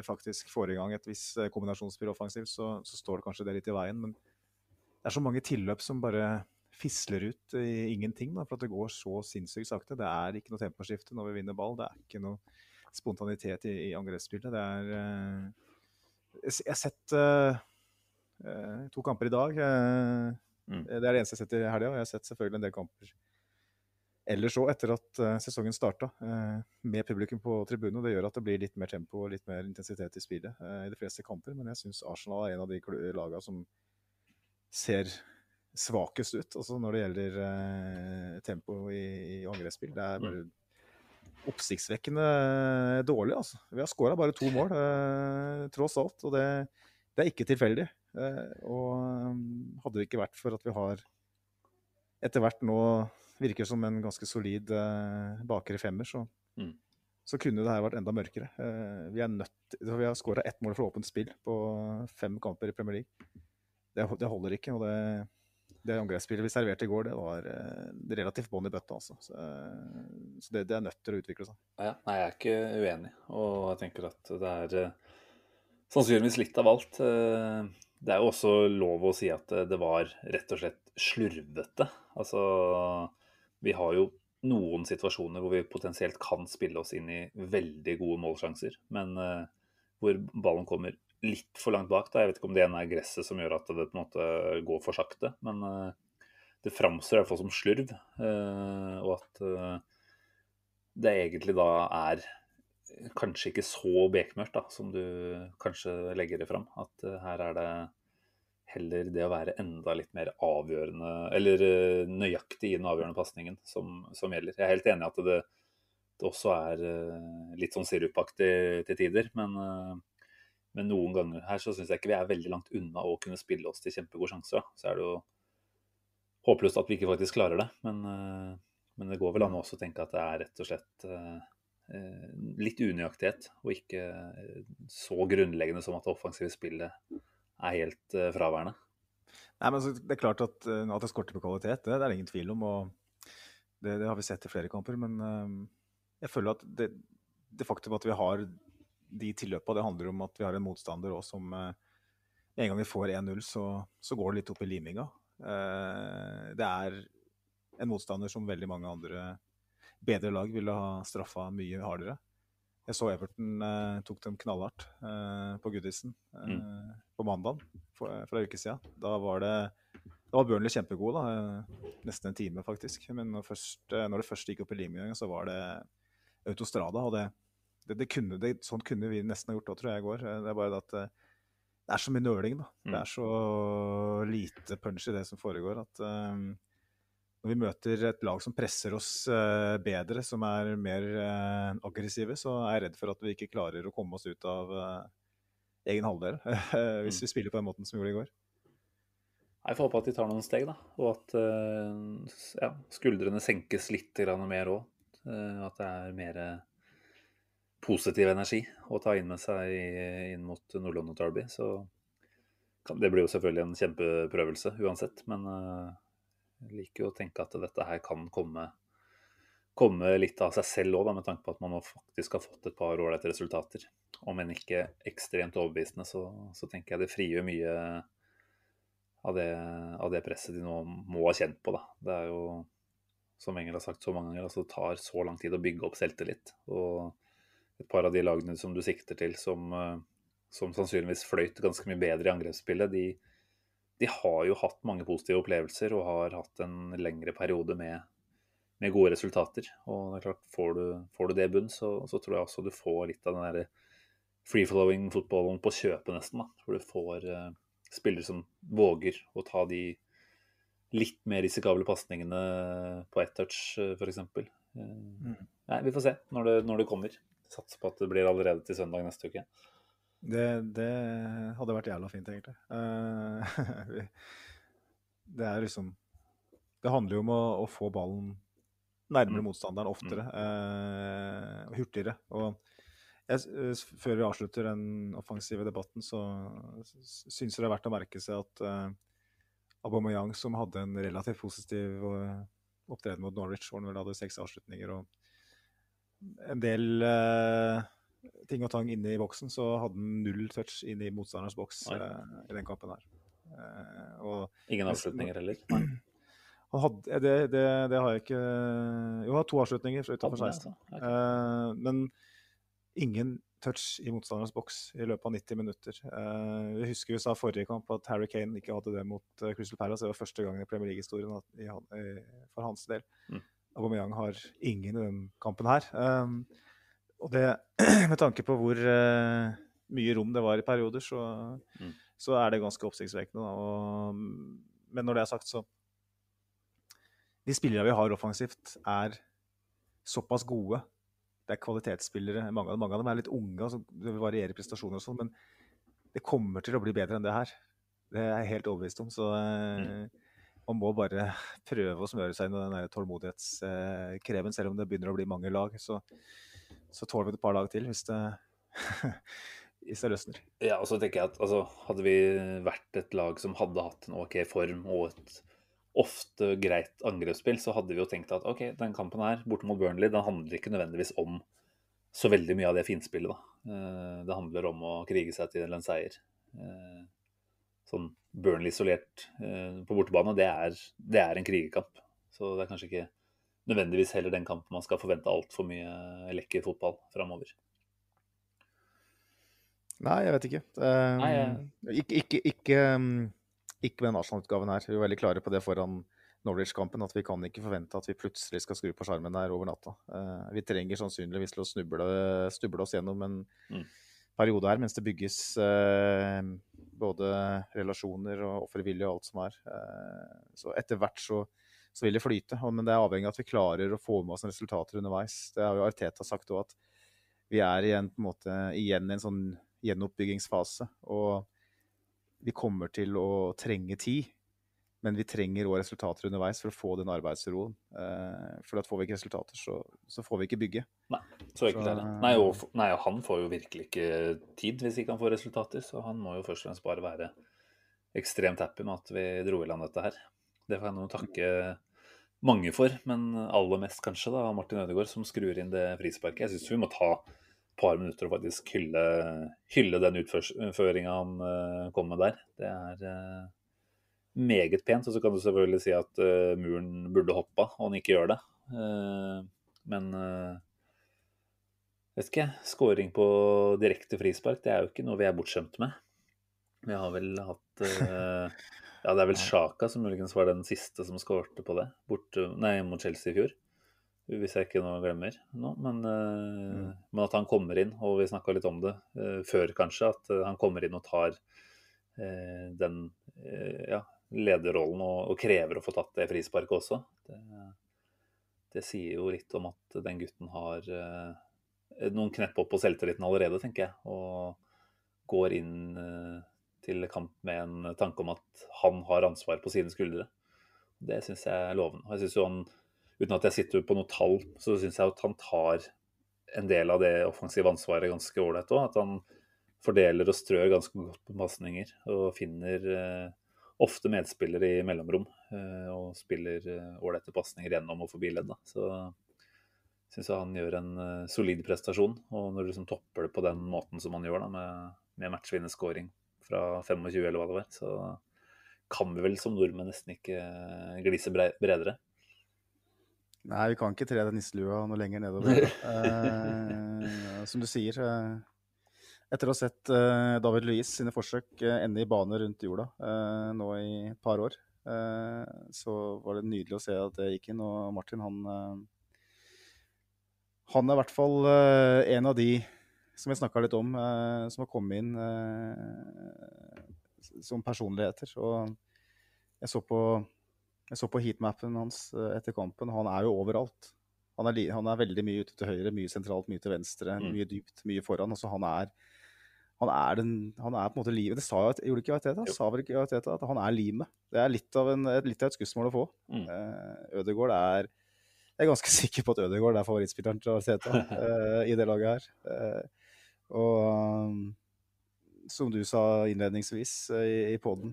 faktisk får i gang et visst kombinasjonsspill offensivt, så, så, står det kanskje det litt i veien. Men det er så mange tilløp som bare fisler ut i ingenting, da, for at det går så sinnssykt sakte. Det er ikke noe temposkifte når vi vinner ball. Det er ikke noe spontanitet i, i angrepsspillet. Det er uh, Jeg har sett uh, to kamper i dag. Mm. Det er det eneste jeg har sett i helga. Og jeg har sett selvfølgelig en del kamper ellers òg, etter at sesongen starta, med publikum på tribunen. Det gjør at det blir litt mer tempo og litt mer intensitet i spillet i de fleste kamper. Men jeg syns Arsenal er en av de lagene som ser svakest ut altså når det gjelder tempo i, i angrepsspill. Det er bare oppsiktsvekkende dårlig, altså. Vi har skåra bare to mål, tross alt. Og det, det er ikke tilfeldig. og hadde det ikke vært for at vi har etter hvert nå virker som en ganske solid eh, bakre femmer, så, mm. så, kunne det her vært enda mørkere. Uh, vi, er nødt, vi har skåra ett mål for åpent spill på fem kamper i Premier League. Det, det holder ikke. og det, det angrepsspillet vi serverte i går, det var uh, relativt bånn i bøtta. Altså. Så, så det, det, er nødt til å utvikle seg. Ja, nei, jeg er ikke uenig, og jeg tenker at det er sannsynligvis litt av alt. Det er jo også lov å si at det var rett og slett slurvete. Altså vi har jo noen situasjoner hvor vi potensielt kan spille oss inn i veldig gode målsjanser, men hvor ballen kommer litt for langt bak. Da. Jeg vet ikke om det ene er gresset som gjør at det på en måte går for sakte, men uh, det framstår i hvert fall som slurv. Uh, og at det egentlig da er kanskje ikke så bekmørkt da, som du kanskje legger det fram. At her er det heller det å være enda litt mer avgjørende, eller eh, nøyaktig i den avgjørende pasningen som, som, gjelder. Jeg er helt enig i at det, det, også er eh, litt sånn sirupaktig til tider, men, eh, men noen ganger her så syns jeg ikke vi er veldig langt unna å kunne spille oss til kjempegode sjanser. Så er det jo håpløst at vi ikke faktisk klarer det, men, men det går vel an å også tenke at det er rett og slett litt unøyaktighet, og ikke så grunnleggende som at det offensive spillet er helt fraværende. Nei, men Det er klart at, at det skorter på kvalitet, det, det, er det ingen tvil om. og Det, det har vi sett i flere kamper. Men jeg føler at det, det, faktum at vi har de tilløpa, det handler om at vi har en motstander òg som En gang vi får 1-0, så, så, går det litt opp i liminga. det er en motstander som veldig mange andre bedre lag ville ha straffa mye hardere. Jeg så Everton eh, tok dem knallhardt eh, på Goodison eh, mm. på mandag for, for en uke siden. Da var det da var Burnley kjempegod, da. Eh, nesten en time, faktisk. Men når, først, eh, når det først gikk opp i Limingen, så var det autostrada. Og det, det, det kunne, det, sånn kunne vi nesten ha gjort da, tror jeg, i går. Eh, det er bare at det er så mye nøling, da. Mm. Det er så lite punch i det som foregår, at um, når vi møter et lag som presser oss uh, bedre, som er mer uh, aggressive, så er jeg redd for at vi ikke klarer å komme oss ut av uh, egen halvdel. hvis mm. vi spiller på den måten som vi gjorde i går. Jeg får håpe at de tar noen steg, da. Og at ja, skuldrene senkes litt mer òg. at det er mer positiv energi å ta inn med seg inn mot Nordland og Derby. Så Det blir jo selvfølgelig en kjempeprøvelse uansett, men jeg liker jo å tenke at dette her kan komme, komme litt av seg selv òg, med tanke på at man nå faktisk har fått et par ålreite resultater. Om enn ikke ekstremt overbevisende, så, så, tenker jeg det frigjør mye av det, av det, presset de nå må ha kjent på. Da. Det er jo, som Engel har sagt så mange ganger, altså det tar så lang tid å bygge opp selvtillit. Og et par av de lagene som du sikter til, som, som sannsynligvis fløyt ganske mye bedre i angrepsspillet, de, de, har jo hatt mange positive opplevelser og har hatt en lengre periode med, med gode resultater. Og det er klart, får du, får du det i bunn, så, så, tror jeg også du får litt av den derre free-flowing fotballen på kjøpet, nesten. da, Hvor du får uh, spillere som våger å ta de litt mer risikable pasningene på ett touch, eh, f.eks. Uh, eh, mm. Nei, vi får se når det, når det kommer. Satser på at det blir allerede til søndag neste uke. Det, det hadde vært jævla fint, egentlig. Uh, det er liksom Det handler jo om å, å få ballen nærmere mm. motstanderen oftere. Mm. hurtigere. Og jeg, eh, før vi avslutter den offensive debatten, så syns jeg det er verdt å merke seg at uh, Aubameyang, som hadde en relativt positiv uh, opptreden mot Norwich, hvor han vel hadde seks avslutninger og en del uh, ting og tang inne i boksen, så hadde han null touch inn i motstanderens boks uh, i den kampen her. Og, Ingen avslutninger heller? Hadde, det, det, det, har jeg ikke Jo, han har to avslutninger utenfor 16. Okay. men ingen touch i motstanderens boks i løpet av 90 minutter. Uh, vi husker vi sa forrige kamp at Harry Kane ikke hadde det mot Crystal Palace. Det var første gangen i Premier League-historien for hans del. Mm. Aubameyang har ingen i den kampen her. Um, og det, med tanke på hvor uh, mye rom det var i perioder, så, mm. så er det ganske oppsiktsvekkende. Og, men når det er sagt, så De spillerne vi har offensivt, er såpass gode det er kvalitetsspillere. Mange, mange, av dem er litt unge, altså, det varierer prestasjoner og sånn, men det kommer til å bli bedre enn det her. Det er jeg helt overbevist om. Så mm. Man må bare prøve å smøre seg inn i den tålmodighetskreven. Selv om det begynner å bli mange lag, så, så tåler vi et par lag til hvis det, hvis det løsner. Ja, og så tenker jeg at altså, Hadde vi vært et lag som hadde hatt en OK form og et ofte greit angrepsspill, så hadde vi jo tenkt at OK, den kampen her borte mot Burnley, den handler ikke nødvendigvis om så veldig mye av det finspillet, da. Eh, det handler om å krige seg til en seier. Eh, sånn Burnley isolert eh, på bortebane, det er, det er en krigerkamp. Så det er kanskje ikke nødvendigvis heller den kampen man skal forvente altfor mye lekker fotball framover. Nei, jeg vet ikke. Um, Nei, jeg... Ikke, ikke, ikke um ikke med den Arsenal-utgaven her. Vi er veldig klare på det foran Norwich-kampen, at vi kan ikke forvente at vi plutselig skal skru på skjermen der over natta. Uh, vi trenger sannsynligvis til å snuble, snuble oss gjennom en mm. Periode her mens det bygges eh, både relasjoner og offervilje og alt som er. Eh, så etter hvert så, så, vil det flyte, men det er avhengig av at vi klarer å få med oss resultater underveis. Det har jo Arteta sagt òg, at vi er igjen, på en måte, igjen i en sånn gjenoppbyggingsfase. og vi kommer til å trenge tid, men vi trenger òg resultater underveis for å få den arbeidsroen. Eh, for at får vi ikke resultater, så, så får vi ikke bygge. Nei, så enkelt er det. Nei og, nei, og han får jo virkelig ikke tid hvis ikke han får resultater, så han må jo først og fremst bare være ekstremt happy med at vi dro i land dette her. Det får jeg nå takke mange for, men aller mest kanskje da Martin Ødegaard, som skrur inn det frisparket. Jeg syns vi må ta et par minutter og faktisk hylle, hylle den utføringa han uh, kom med der. Det er uh, meget pent. Og så kan du selvfølgelig si at uh, muren burde hoppa, og han ikke gjør det. men vet ikke, skåring på direkte frispark, det er jo ikke noe vi er bortskjemt med. Vi har vel hatt Ja, det er vel Sjaka som muligens var den siste som skårte på det, bort, nei, mot Chelsea i fjor hvis jeg ikke nå glemmer nå, Men, uh, mm. men, at han kommer inn, og vi snakka litt om det uh, før kanskje, at uh, han kommer inn og tar den ja, lederrollen og, og, krever å få tatt det frisparket også. Det, det, sier jo litt om at den gutten har noen knepp opp på selvtilliten allerede, tenker jeg. Og går inn til kamp med en tanke om at han har ansvar på sine skuldre. Det syns jeg er lovende. Jeg synes jo han uten at jeg sitter på noe tall, så syns jeg at han tar en del av det offensive ansvaret ganske ålreit òg. At han fordeler og strør ganske godt på pasninger. Og finner ofte medspiller i mellomrom. og spiller ålreite pasninger gjennom og forbi ledd. Så syns jeg han gjør en solid prestasjon. Og når du liksom topper det på den måten som han gjør, da, med, med matchvinnerscoring fra 25 eller hva det var, så kan vi vel som nordmenn nesten ikke glise bredere. Nei, vi kan ikke tre den nisselua noe lenger nedover. eh, som du sier, eh, etter å ha sett eh, David Louis sine forsøk eh, ende i bane rundt jorda eh, nå i et par år, så var det nydelig å se at det gikk inn. Og Martin, han Han er i hvert fall en av de som jeg snakka litt om, som har kommet inn som personligheter. Og jeg så på jeg så på heatmappen hans etter kampen. Han er jo overalt. Han er, han er, veldig mye ute til høyre, mye sentralt, mye til venstre, mm. mye dypt, mye foran. Altså, han, er, han, er den, han er på en måte livet. Det sa jo, gjorde ikke Arteta? Sa vel ikke Arteta at han er limet? Det er litt av, en, litt av et skussmål å få. Mm. Uh, Ødegaard er Jeg er ganske sikker på at Ødegaard er favorittspilleren til Arteta uh, i det laget her. Uh, og um, som du sa innledningsvis i, i poden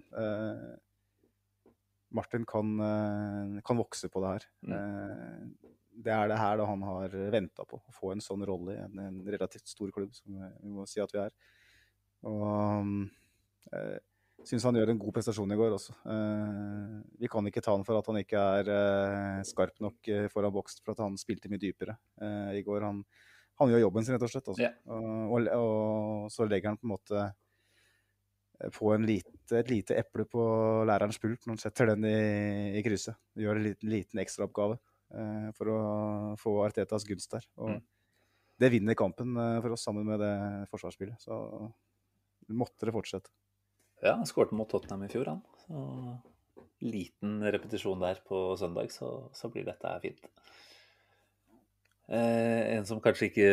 Martin kan, eh, kan, vokse på det her. Mm. Eh, det er det her da han har venta på, å få en sånn rolle i en, en, relativt stor klubb, som vi må si at vi er. Og jeg syns han gjør en god prestasjon i går også. Eh, vi kan ikke ta han for at han ikke er eh, skarp nok eh, foran boks for at han spilte mye dypere i går. Han, han, gjør jobben sin, rett og slett. Altså. Yeah. Og, og, og, så legger han på en måte få lite, et lite eple på lærerens pult når han setter den i, i krysset. Gjør en liten, liten ekstraoppgave eh, for å få Artetas gunst der. Og mm. Det vinner kampen eh, for oss sammen med det forsvarsspillet. Så måtte det fortsette. Ja, han skåret mot Tottenham i fjor, han. Så liten repetisjon der på søndag, så, så blir dette fint. Eh, en som kanskje ikke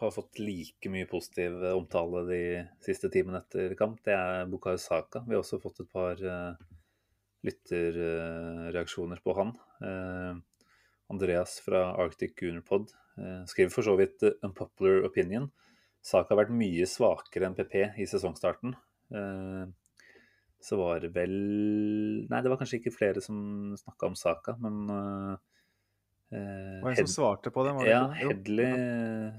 har fått like mye positiv omtale de siste timene etter kamp, det er Bukayo Saka. Vi har også fått et par eh, lytterreaksjoner på han. Eh, Andreas fra Arctic Gunnerpod uh, skriver for så vidt 'unpopular opinion'. Saka har vært mye svakere enn PP i sesongstarten. så var det vel Nei, det var kanskje ikke flere som snakka om Saka, men Uh, Hva er det som svarte på det? ja, Hedley,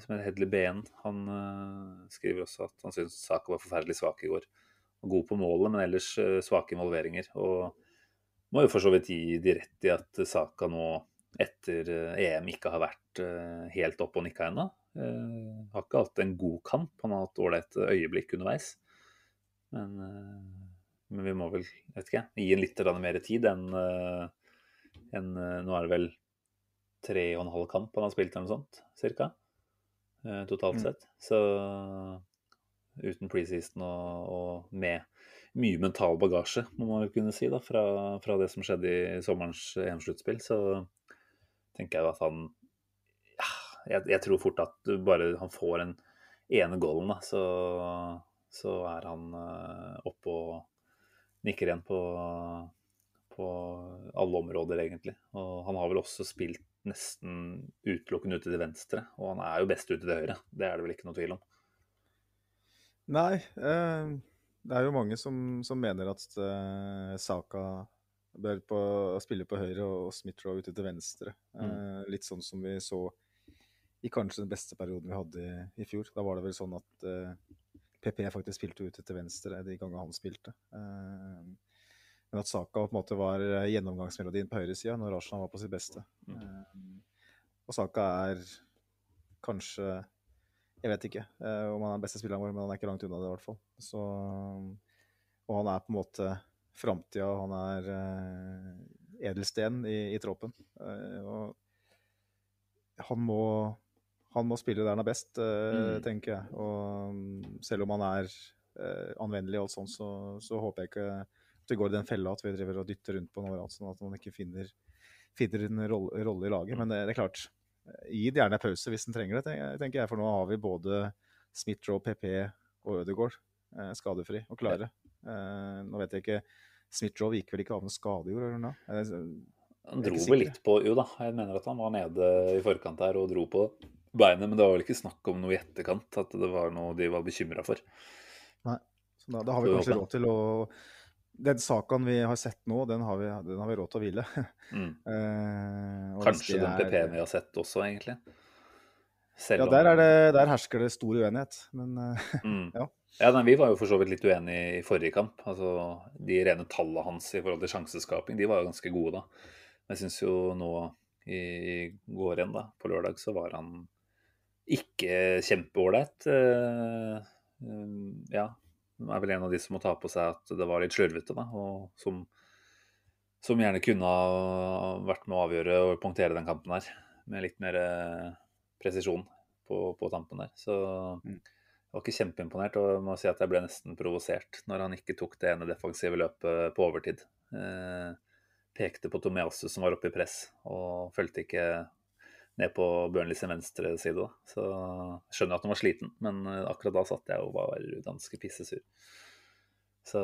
som heter Hedley BN, han uh, skriver også at han syns Saka var forferdelig svak i går. Og god på målet, men ellers svake involveringer. Og må jo for så vidt gi de rett i at Saka nå etter EM ikke har vært helt oppe og nikka ennå. Har ikke hatt en god kamp, han har hatt ålreite øyeblikk underveis. Men, men, vi må vel, vet ikke, gi en litt mer tid enn en, Nå er det vel tre og en halv kamp han har spilt, eller noe sånt, cirka. Eh, totalt mm. sett. Så uten preseason og, og, med mye mental bagasje, må man vel kunne si, da, fra, fra det som skjedde i sommerens EM-sluttspill, så tenker jeg at han jeg, jeg, tror fort at bare han får en ene goalen, da, så, så er han uh, oppe og nikker igjen på, på alle områder, egentlig. Og han har vel også spilt nesten utelukkende ute til venstre, og han er jo best ute til høyre. Det er det vel ikke noe tvil om. Nei, eh, det er jo mange som, som mener at eh, Saka bør på, spille på høyre og Smith-Roe ute til venstre. Mm. Eh, litt sånn som vi så i kanskje den beste perioden vi hadde i, i fjor. Da var det vel sånn at PP eh, faktisk spilte ute til venstre de gangene han spilte. Uh, men at Saka på en måte var eh, gjennomgangsmelodien på høyresida når Arsenal var på sitt beste. Eh, og Saka er kanskje Jeg vet ikke om han er den beste spilleren vår, men han er ikke langt unna det, i hvert fall. Så, og han er på en måte framtida, han er edelsten i, i troppen. og han må, han må spille der han er best, mm. tenker jeg. Og mm, selv om han er anvendelig og alt sånt, så, så håper jeg ikke at det går i den fella at vi driver og dytter rundt på noe, sånn at man ikke finner, finner en rolle, rolle, i laget. Men det, det, er klart, gi det gjerne pause hvis en trenger det, tenker jeg. For nå har vi både Smith-Roe, PP og Ødegaard uh, skadefri og klare. Eh, nå vet jeg ikke Smith-Roe gikk vel ikke av med skade i år? Han dro vel litt på Jo da, jeg mener at han var nede i forkant her og dro på beinet, men det var vel ikke snakk om noe i etterkant at det var noe de var bekymra for. Nei. Så da, da har vi kanskje råd til å Den sakaen vi har sett nå, den har vi, den har vi råd til å hvile. Mm. Uh, Kanskje den PP-en vi har sett også, egentlig. Selv Ja, der, er det, der hersker det stor uenighet. Men eh, Mm. Ja. Ja, nei, Vi var jo for så vidt litt uenige i forrige kamp. Altså, De rene tallene hans i forhold til sjanseskaping de var jo ganske gode da. Men jeg syns jo nå i går igjen, da, på lørdag, så var han ikke kjempeålreit. Eh, eh, ja. Han er vel en av de som må ta på seg at det var litt slurvete, da. Og som, som gjerne kunne ha vært med å avgjøre og punktere den kampen her. Med litt mer eh, presisjon på, på tampen der. Så Mm. jeg var ikke kjempeimponert, og jeg må si at jeg ble nesten provosert når han ikke tok det ene defensive løpet på overtid. Eh, pekte på Tomiasu som var oppe i press, og fulgte ikke ned på Burnley sin venstre side. Da. Så jeg skjønner at han var sliten, men eh, akkurat da satt jeg og var ganske pissesur. Så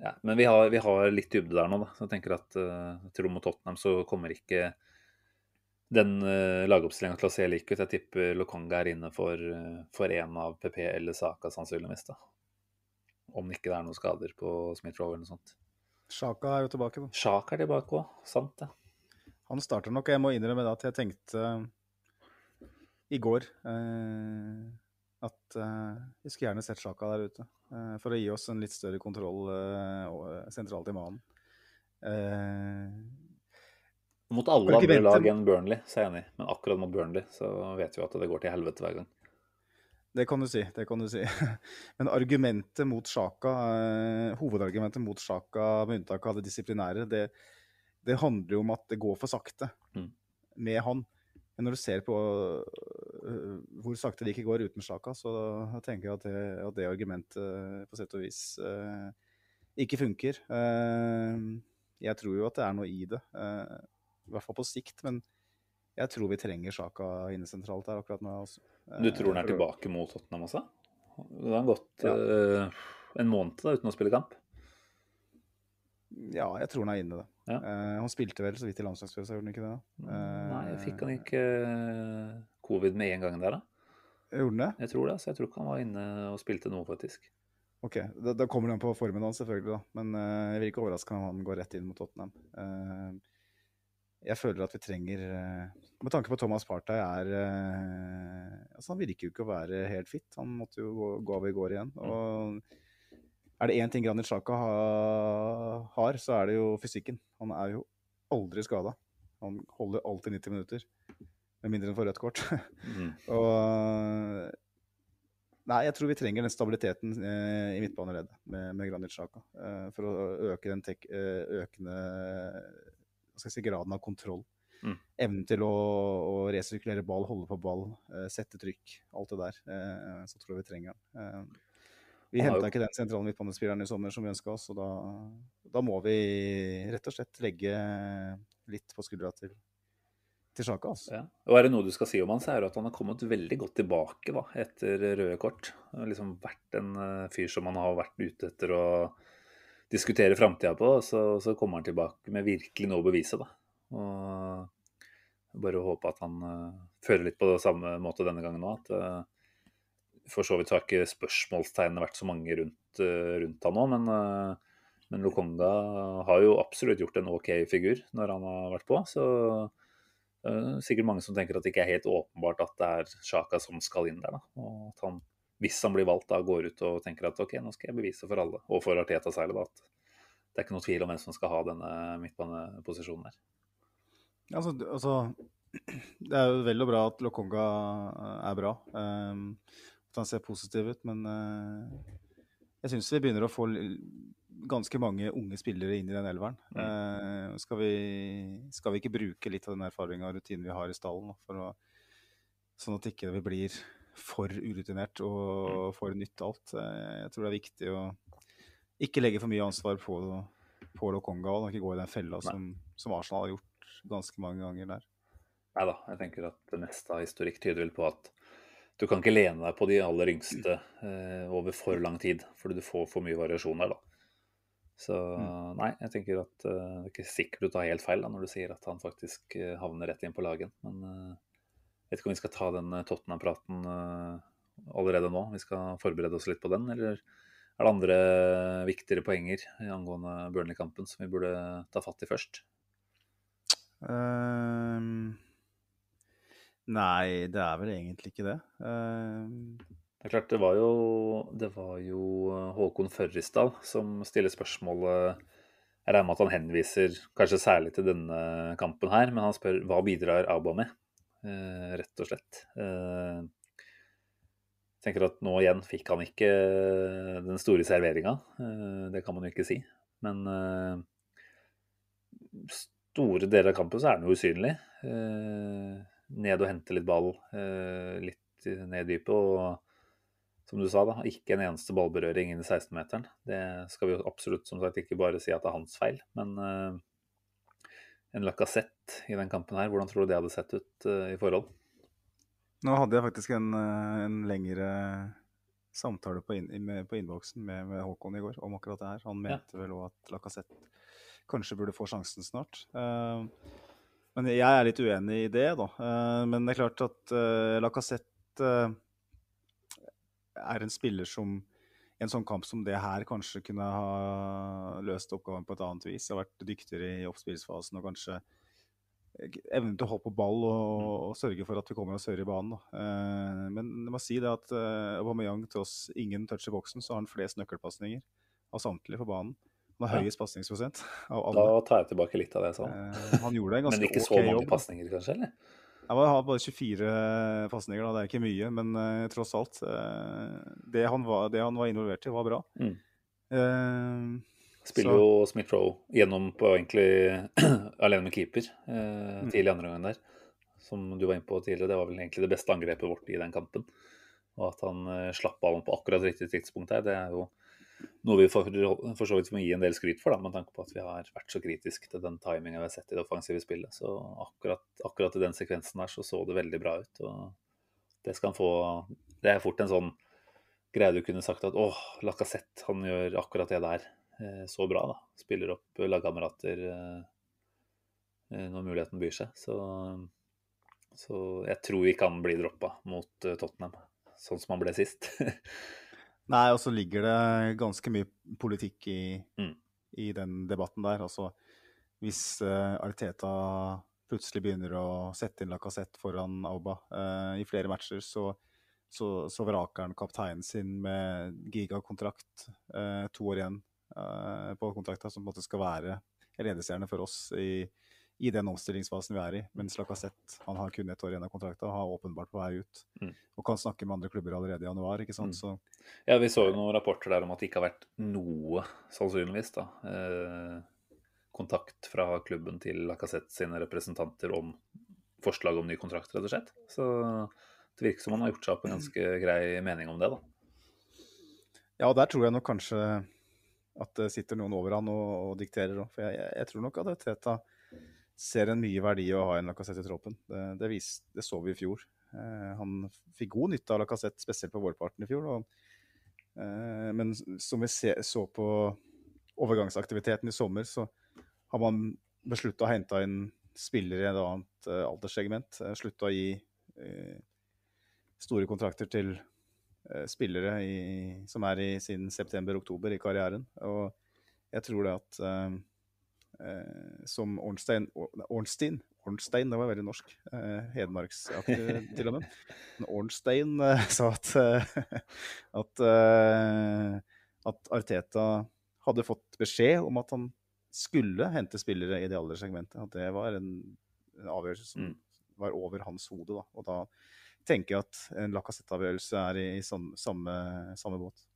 ja, Men vi har, vi har litt dybde der nå, da. Så jeg tenker at uh, jeg tror mot Tottenham så kommer ikke den uh, lagoppstillinga til å se lik ut. Jeg tipper Lokonga er inne for, uh, for en av PP eller Saka, sannsynligvis. da. Om ikke det er noen skader på Smith-Rover eller noe sånt. Sjaka er jo tilbake. Da. Sjaka er tilbake òg, sant det. Han starter nok. Jeg må innrømme at jeg tenkte i går eh, at eh, vi skulle gjerne sett Sjaka der ute. eh, for å gi oss en litt større kontroll eh, sentralt i manen. Eh, Mot alle andre lag enn Burnley, så er jeg enig. Men akkurat mot Burnley så vet vi at det går til helvete hver gang. Det kan du si. det kan du si. Men argumentet mot Sjaka, eh, hovedargumentet mot Sjaka, med unntak av det disiplinære, det, det handler jo om at det går for sakte Mm. med han. Men når du ser på uh, hvor sakte det ikke går uten Sjaka, så tenker jeg at det, at det argumentet på sett og vis uh, ikke funker. Jeg tror jo at det er noe i det, i hvert fall på sikt. Men jeg tror vi trenger Sjaka inne sentralt her akkurat nå. Altså. Du tror han er tilbake mot Tottenham også? Det har gått Ja. en måned da, uten å spille kamp. Ja, jeg tror han er inne, da. Ja. Uh, han spilte vel så vidt i landslagspausen, gjorde han ikke det? da? Nei, fikk han Eh, ikke eh, covid med en gang der, da? Gjorde han det? Jeg tror det, så jeg tror ikke han var inne og spilte noe, faktisk. Ok, da, da kommer han på formen hans, selvfølgelig. da. Men uh, jeg vil ikke overraske om han går rett inn mot Tottenham. Eh, jeg føler at vi trenger eh, Med tanke på Thomas Partey er eh, altså Han virker jo ikke å være helt fit. Han måtte jo gå, gå av i går igjen. Og er det én ting Granit ha, har, så er det jo fysikken. Han er jo aldri skada. Han holder alltid 90 minutter. Med mindre enn for rødt kort. Mm. Og Nei, jeg tror vi trenger den stabiliteten eh, i midtbaneleddet med, med Granit Xhaka. Eh, for å øke den tek, eh, økende hva skal jeg si, graden av kontroll. Mm. Evnen til å, å resirkulere ball, holde på ball, eh, sette trykk. Alt det der. Eh, så tror jeg vi trenger den. Vi henta ikke den sentrale midtbanespilleren i sommer som vi ønska oss, og da, da må vi rett og slett legge litt på skuldra til, til Xhaka. Altså. Ja. Og er det noe du skal si om han, så er det at han har kommet veldig godt tilbake da, etter røde kort. Han har liksom vært en eh, fyr som han har vært ute etter å diskutere framtida på, så, så kommer han tilbake med virkelig noe å bevise. Da. Og bare håpe at han eh, føler litt på det samme måte denne gangen òg. At eh, for så vidt har ikke spørsmålstegnene vært så mange rundt, eh, rundt han nå, men, eh, men Lokonga har jo absolutt gjort en OK figur når han har vært på. så er sikkert mange som tenker at det ikke er helt åpenbart at det er Sjaka som skal inn der. Da. Og at han, hvis han blir valgt, da går ut og tenker at OK, nå skal jeg bevise for alle, og for Arteta særlig, da, at det er ikke noe tvil om hvem som skal ha denne midtbaneposisjonen der. Altså, altså, det er jo vel og bra at Lokonga er bra. Um, at han ser positiv ut, men eh, jeg syns vi begynner å få ganske mange unge spillere inn i den elveren. Eh, skal, vi, skal vi ikke bruke litt av den erfaringa og rutinen vi har i stallen, for å, sånn at ikke det blir for urutinert og for nytt alt? Eh, jeg tror det er viktig å ikke legge for mye ansvar på, på Lokonga og ikke gå i den fella som, som Arsenal har gjort ganske mange ganger der. Nei da, jeg tenker at det meste av historikk tyder vel på at du kan ikke lene deg på de aller yngste eh, over for lang tid, fordi du får for mye variasjon der, da. Så nei, jeg tenker at eh, det er ikke sikkert du tar helt feil da, når du sier at han faktisk eh, havner rett inn på lagen. Men eh, vet ikke om vi skal ta den Tottenham-praten allerede nå. Vi skal forberede oss litt på den, eller er det andre viktigere poenger angående Burnley-kampen som vi burde ta fatt i først? Uh, nei, det er vel egentlig ikke det. Uh... Det er klart, det var jo, det var jo Håkon Førrisdal som stiller spørsmålet Jeg regner med at han henviser kanskje særlig til denne kampen her, men han spør hva bidrar Aba med, uh, rett og slett. Uh, tenker at nå igjen fikk han ikke den store serveringa. Eh, det kan man jo ikke si. Men eh, store deler av kampen så er han jo usynlig. Eh, ned og hente litt ball, litt ned i dypet. Og som du sa, da, ikke en eneste ballberøring inn i 16-meteren. Det skal vi jo absolutt som sagt ikke bare si at det er hans feil, men en Lacassette i den kampen her, hvordan tror du det hadde sett ut i forhold? Nå hadde jeg faktisk en, eh, en lengre samtale på, inn, på innboksen med, med, Håkon i går om akkurat det her. Han mente ja. vel òg at Lacassette kanskje burde få sjansen snart. Uh, men jeg er litt uenig i det, da. Uh, men det er klart at uh, Lacassette er en spiller som i en sånn kamp som det her kanskje kunne ha løst oppgaven på et annet vis. Har vært dyktigere i oppspillsfasen og kanskje evnen til å holde på ball og, og, sørge for at vi kommer oss høyere i banen. Uh, men jeg må si det at Aubameyang tross ingen touch i boksen, så har han flest nøkkelpasninger av samtlige på banen. Han har høyest pasningsprosent Da tar jeg tilbake litt av det jeg sa. Uh, han gjorde en ganske Men ikke så okay mange pasninger, kanskje? eller? Jeg har bare 24 pasninger, det er ikke mye, men uh, tross alt. Uh, det, han var, det, han var, involvert i, var bra. Mm. Uh, Spiller så. jo Smith-Roe gjennom på egentlig alene med keeper eh, mm. tidlig andre gangen der. Som du var inne på tidligere, det var vel egentlig det beste angrepet vårt i den kampen. Og at han eh, slapp ballen på akkurat riktig tidspunkt her, det er jo noe vi for, for så vidt må gi en del skryt for, da, med tanke på at vi har vært så kritisk til den timinga vi har sett i det offensive spillet. Så akkurat, akkurat, i den sekvensen der så så det veldig bra ut. og Det skal han få Det er fort en sånn greie du kunne sagt at åh, Lacassette, han gjør akkurat det der. Eh, så bra. da. Spiller opp lagkamerater eh, eh, når muligheten byr seg. Så, så jeg tror vi kan bli droppa mot Tottenham, sånn som han ble sist. Nei, og så ligger det ganske mye politikk i, mm. i den debatten der. Altså, hvis uh, Arteta plutselig begynner å sette inn Lacassette foran Auba uh, i flere matcher, så, så, så vraker han kapteinen sin med gigakontrakt, uh, to år igjen, på kontrakta, som på en måte skal være ledestjerne for oss i, i, den omstillingsfasen vi er i. Mens Lacassette han har kun ett år igjen av kontrakta og har åpenbart på vei ut. Mm. Og kan snakke med andre klubber allerede i januar. ikke sant? Mm. Så, ja, vi så jo noen rapporter der om at det ikke har vært noe, sannsynligvis, da, eh, kontakt fra klubben til Lacassette sine representanter om forslag om ny kontrakt, rett og slett. Så det virker som han har gjort seg opp en ganske grei mening om det, da. Ja, og der tror jeg nok kanskje at det sitter noen over han og, og dikterer. For jeg, jeg, tror nok at Teta ser en mye verdi i å ha en Lacassette i troppen. Det, det, vis, det, så vi i fjor. Eh, han fikk god nytte av Lacassette, spesielt på vårparten i fjor. Og, eh, men som vi se, så på overgangsaktiviteten i sommer, så har man beslutta å hente inn spillere i et annet eh, alderssegment. Eh, Slutta å gi eh, store kontrakter til Eh, spillere i, som er i sin september-oktober i karrieren. Og jeg tror det at som Ornstein, Ornstein Ornstein, det var veldig norsk. Uh, Hedmarksaktig til og med. Men Ornstein sa at, at, at Arteta hadde fått beskjed om at han skulle hente spillere i det alderssegmentet. At det var en, en avgjørelse som mm. var over hans hode. Da. Og da tenker jeg at en Lacassette-avgjørelse er i, i samme, samme, båt.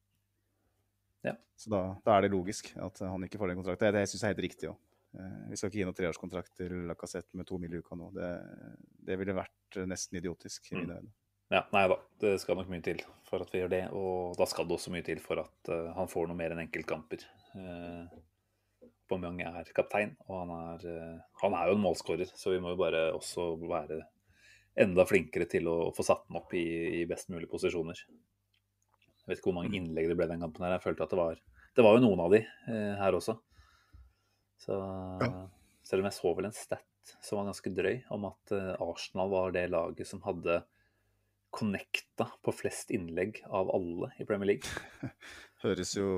Ja. Så da, da, er det logisk at han ikke får den kontrakten. Det, det syns jeg er helt riktig òg. Eh, vi skal ikke gi noen treårskontrakt til Lacassette med to mil i uka nå. Det, det, ville vært nesten idiotisk øyne. Ja, nei da, det skal nok mye til for at vi gjør det. Og da skal det også mye til for at uh, han får noe mer enn enkeltkamper. Uh, Aubameyang er kaptein, og han er, uh, han er jo en målskårer, så vi må jo bare også være enda flinkere til å få satt den opp i, i, best mulig posisjoner. Jeg vet ikke hvor mange mm. innlegg det ble den kampen. her. Jeg følte at det var, det var jo noen av de uh, her også. Så, ja. Selv om jeg så vel en stat som var ganske drøy, om at eh, Arsenal var det laget som hadde connecta på flest innlegg av alle i Premier League. Høres jo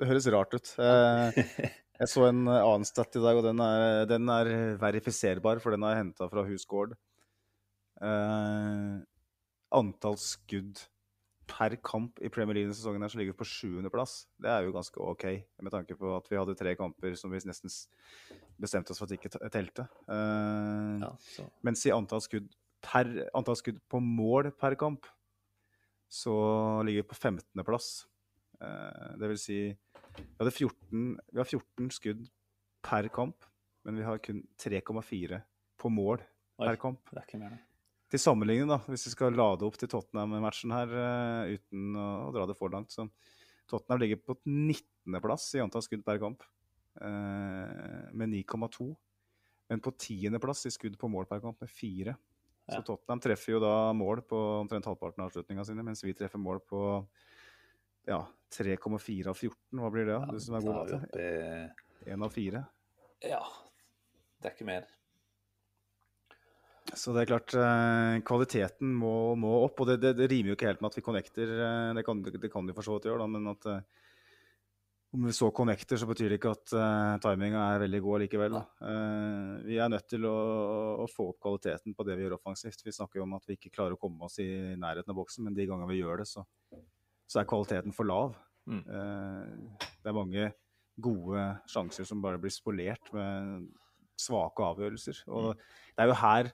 Det høres rart ut. Jeg, jeg så en annen stat i dag, og den er, den er verifiserbar, for den har jeg henta fra Husgård. Eh, antall skudd per kamp i Premier League sesongen her som ligger på sjuendeplass, det er jo ganske OK. Med tanke på at vi hadde tre kamper som vi nesten bestemte oss for at ikke telte. Uh, ja, mens i antall skudd, per, antall skudd på mål per kamp, så ligger vi på 15.-plass. Uh, eh, det vil si vi, 14, vi har 14 skudd per kamp, men vi har kun 3,4 på mål Oi, per kamp. Det er ikke mer, til sammenligning, da, hvis vi skal lade opp til Tottenham-matchen her uh, uten å, å, dra det for langt så Tottenham ligger på 19.-plass i antall skudd per kamp, uh, med 9,2. Men på 10.-plass i skudd på mål per kamp, med 4. Ja. Så Tottenham treffer jo da mål på omtrent halvparten av avslutninga sine, mens vi treffer mål på ja, 3,4 av 14. Hva blir det, da? Ja, du som er god matte? Én av fire? Ja. Det er ikke mer. Så det er klart, eh, kvaliteten må, må opp. Og det, det, det, rimer jo ikke helt med at vi connecter. Eh, det kan, det kan vi for så vidt gjøre, da, men at eh, om vi så connecter, så betyr det ikke at uh, timinga er veldig god likevel. Uh, vi er nødt til å, å, få opp kvaliteten på det vi gjør offensivt. Vi snakker jo om at vi ikke klarer å komme oss i nærheten av boksen, men de gangene vi gjør det, så, så er kvaliteten for lav. Mm. Uh, det er mange gode sjanser som bare blir spolert med svake avgjørelser. Og mm. det er jo her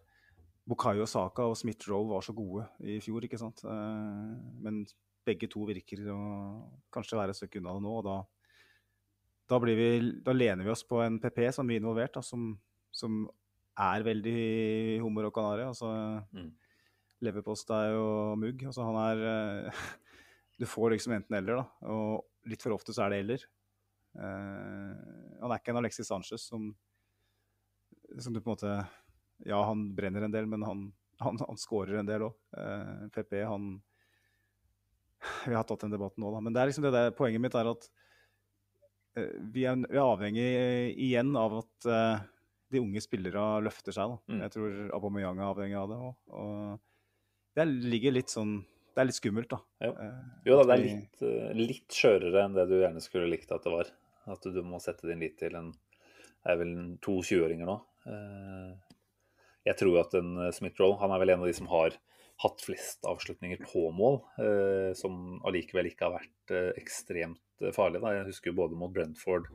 Bukayo Saka og Smith-Roe var så gode i fjor, ikke sant. Eh, men begge to virker å kanskje være et stykke unna det nå. og da, da, vi, da, lener vi oss på en PP som blir involvert, da, som, som, er veldig hummer og kanari. Altså, mm. Leverpostei og mugg. Altså, han er eh, Du får liksom enten-eller, da. Og litt for ofte så er det eller. Uh, han er ikke en Alexis Sanchez som, som du på en måte ja, han brenner en del, men han, han, han skårer en del òg. Eh, PP, han Vi har tatt den debatten nå, da. Men det er liksom det der, poenget mitt er at eh, vi, er, vi, er, avhengig igjen av at eh, de unge spillere løfter seg. Da. Mm. Jeg tror Aubameyang er avhengig av det òg. Og det ligger litt sånn Det er litt skummelt, da. Jo, eh, jo da, det er litt, eh, litt skjørere enn det du gjerne skulle likt at det var. At du må sette din lit til en Det er vel to 20-åringer nå. Eh, jeg tror at en eh, Smith-Roll Han er vel en av de som har hatt flest avslutninger på mål, eh, som allikevel ikke har vært eh, ekstremt farlig. farlige. Da. Jeg husker både mot Brentford,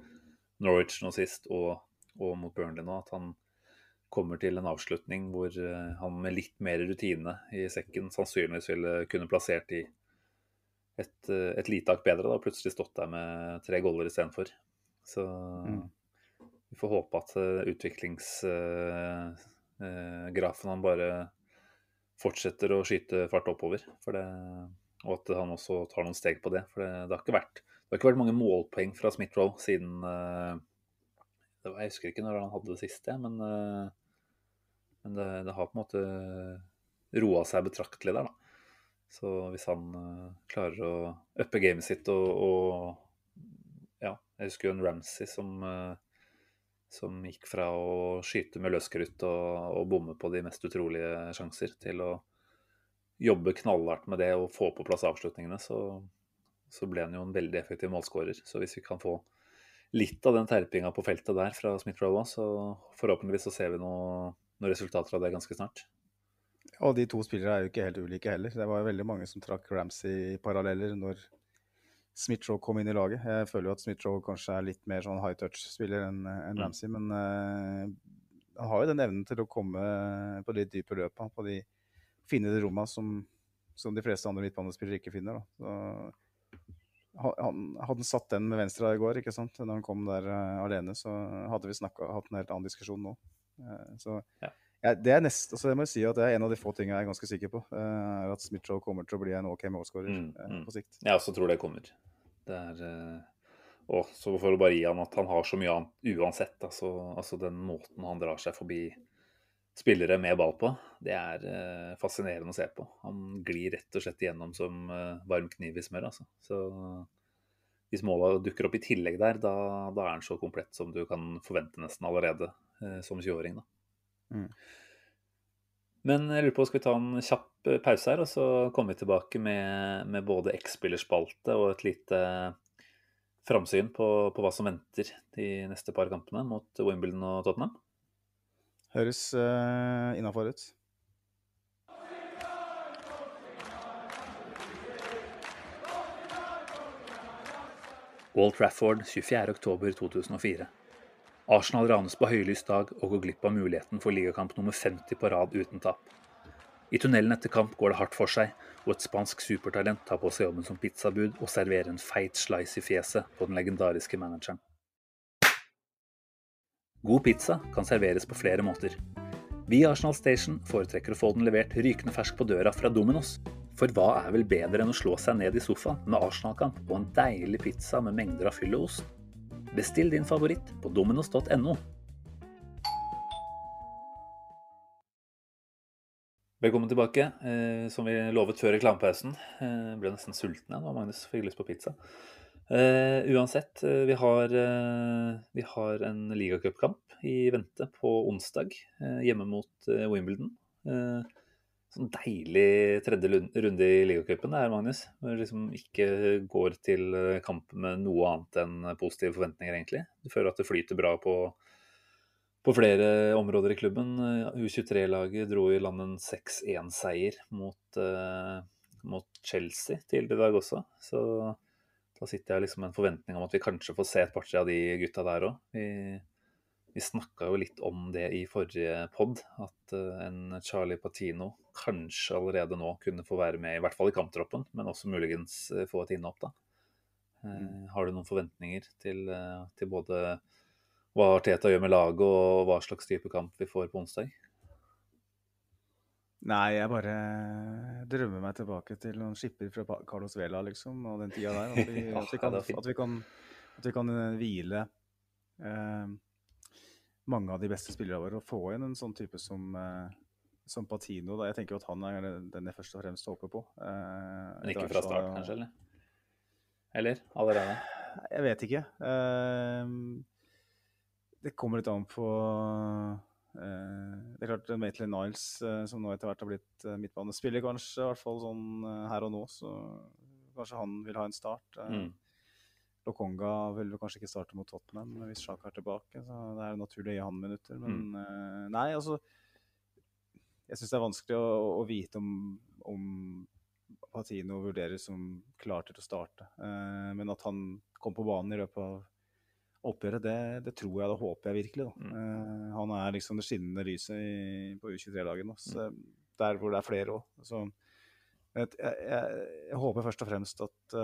Norwich nå sist, og, og, mot Burnley nå, at han kommer til en avslutning hvor eh, han med litt mer rutine i sekken sannsynligvis ville kunne plassert i et, eh, et lite hakk bedre. da, Plutselig stått der med tre goller istedenfor. Så mm. vi får håpe at utviklings eh, grafen han bare fortsetter å skyte fart oppover. Det, og at han også tar noen steg på det. For det, det, har, ikke vært, det har ikke vært mange målpoeng fra Smith-Roll siden eh, var, Jeg husker ikke når han hadde det siste, men, eh, men det, det, har på en måte roa seg betraktelig der, da. Så hvis han uh, klarer å uppe gamet sitt og, og, Ja, jeg husker jo en Ramsey som uh, som gikk fra å skyte med løskrutt og, og bomme på de mest utrolige sjanser, til å jobbe knallhardt med det og få på plass avslutningene, så, så ble han jo en veldig effektiv målskårer. Så hvis vi kan få litt av den terpinga på feltet der fra Smith Rowe, så forhåpentligvis så ser vi noe, noen resultater av det ganske snart. Og de to spillere er jo ikke helt ulike heller. Det var jo veldig mange som trakk Ramsey i paralleller når Smith-Roe kom inn i laget. Jeg føler jo at Smith-Roe kanskje er litt mer sånn high touch-spiller enn en mm. Ramsey, men uh, han har jo den evnen til å komme på de dype løpa, på de finne de romma som, som, de fleste andre midtbanespillere ikke finner. Da. Så, han, hadde han satt den med venstre i går, ikke sant? når han kom der uh, alene, så hadde vi snakket, hatt en helt annen diskusjon nå. Uh, så ja. Ja, det er nest, altså det må si at det er en av de få tingene jeg er ganske sikker på. Uh, At Smith-Joe kommer til å bli en OK målskårer mm, uh, på sikt. Jeg også tror det kommer. Det er uh, å, så for å bare gi han at han har så mye annet uansett. Altså, altså den måten han drar seg forbi spillere med ball på, det er uh, fascinerende å se på. Han glir rett og slett igjennom som varm kniv i smør, altså. Så hvis måla dukker opp i tillegg der, da, da, er han så komplett som du kan forvente nesten allerede eh, som 20-åring. Mm. Men jeg lurer på, skal vi ta en kjapp eh, pause her, og så kommer vi tilbake med, med både X-spillerspalte og et lite framsyn på, på, hva som venter de neste par kampene mot Wimbledon og Tottenham? Høres uh, innafor ut. Wall Trafford 24.10.2004. Arsenal ranes på høylys dag og går glipp av muligheten for ligakamp nummer 50 på rad uten tap. I tunnelen etter kamp går det hardt for seg, og et spansk supertalent tar på seg jobben som pizzabud og serverer en feit slice i fjeset på den legendariske manageren. God pizza kan serveres på flere måter. Vi i Arsenal Station foretrekker å få den levert rykende fersk på døra fra Dominos. For hva er vel bedre enn å slå seg ned i sofaen med Arsenal-kamp og en deilig pizza med mengder av fyll og ost? Bestill din favoritt på dominos.no. Velkommen tilbake. Eh, som vi lovet før reklamepausen. Eh, ble nesten sulten nå, Magnus. Fikk lyst på pizza. Eh, uansett, eh, vi har, eh, vi har en ligacupkamp i vente på onsdag eh, hjemme mot Wimbledon sånn deilig tredje runde i ligacupen det er, Magnus. Hvor du liksom ikke går til eh, kamp med noe annet enn positive forventninger, egentlig. Du føler at det flyter bra på, på flere områder i klubben. U23-laget dro i land en 6-1-seier mot, uh, mot, Chelsea tidligere i dag også. Så da sitter jeg liksom med en forventning om at vi kanskje får se et par av de gutta der òg. Vi snakka jo litt om det i forrige pod, at eh, en Charlie Patino kanskje allerede nå kunne få være med, i hvert fall i kamptroppen, men også muligens eh, få et innhopp, da. Eh, mm. Har du noen forventninger til, til, både hva Teta gjør med laget, og hva slags type kamp vi får på onsdag? Nei, jeg bare drømmer meg tilbake til noen skipper fra Carlos Vela, liksom, og den tida der. At vi, at vi, kan, at vi, kan, at vi kan, hvile eh, mange av de beste spillerne våre. Å få inn en sånn type som, uh, som Patino da. Jeg tenker at han er den jeg først og fremst håper på. Uh, Men ikke fra start, kanskje? Eller? Eller allerede? Jeg vet ikke. Uh, det kommer litt an på det er klart Maitland Niles, som nå etter hvert har blitt midtbanespiller, kanskje, i hvert fall sånn her og nå, så kanskje han vil ha en start. Mm. Lokonga vil kanskje ikke starte mot Tottenham hvis Sjaka er tilbake. så Det er naturlig å gi han minutter. Men mm. uh, nei, altså Jeg syns det er vanskelig å, å vite om, om, Patino vurderes som klar til å starte. Uh, men at han kom på banen i løpet av oppgjøret, det, det tror jeg, det håper jeg virkelig. Mm. Uh, han er liksom det skinnende lyset i, på U23-laget nå. Mm. Der hvor det er flere òg. Så jeg, jeg, jeg, håper først og fremst at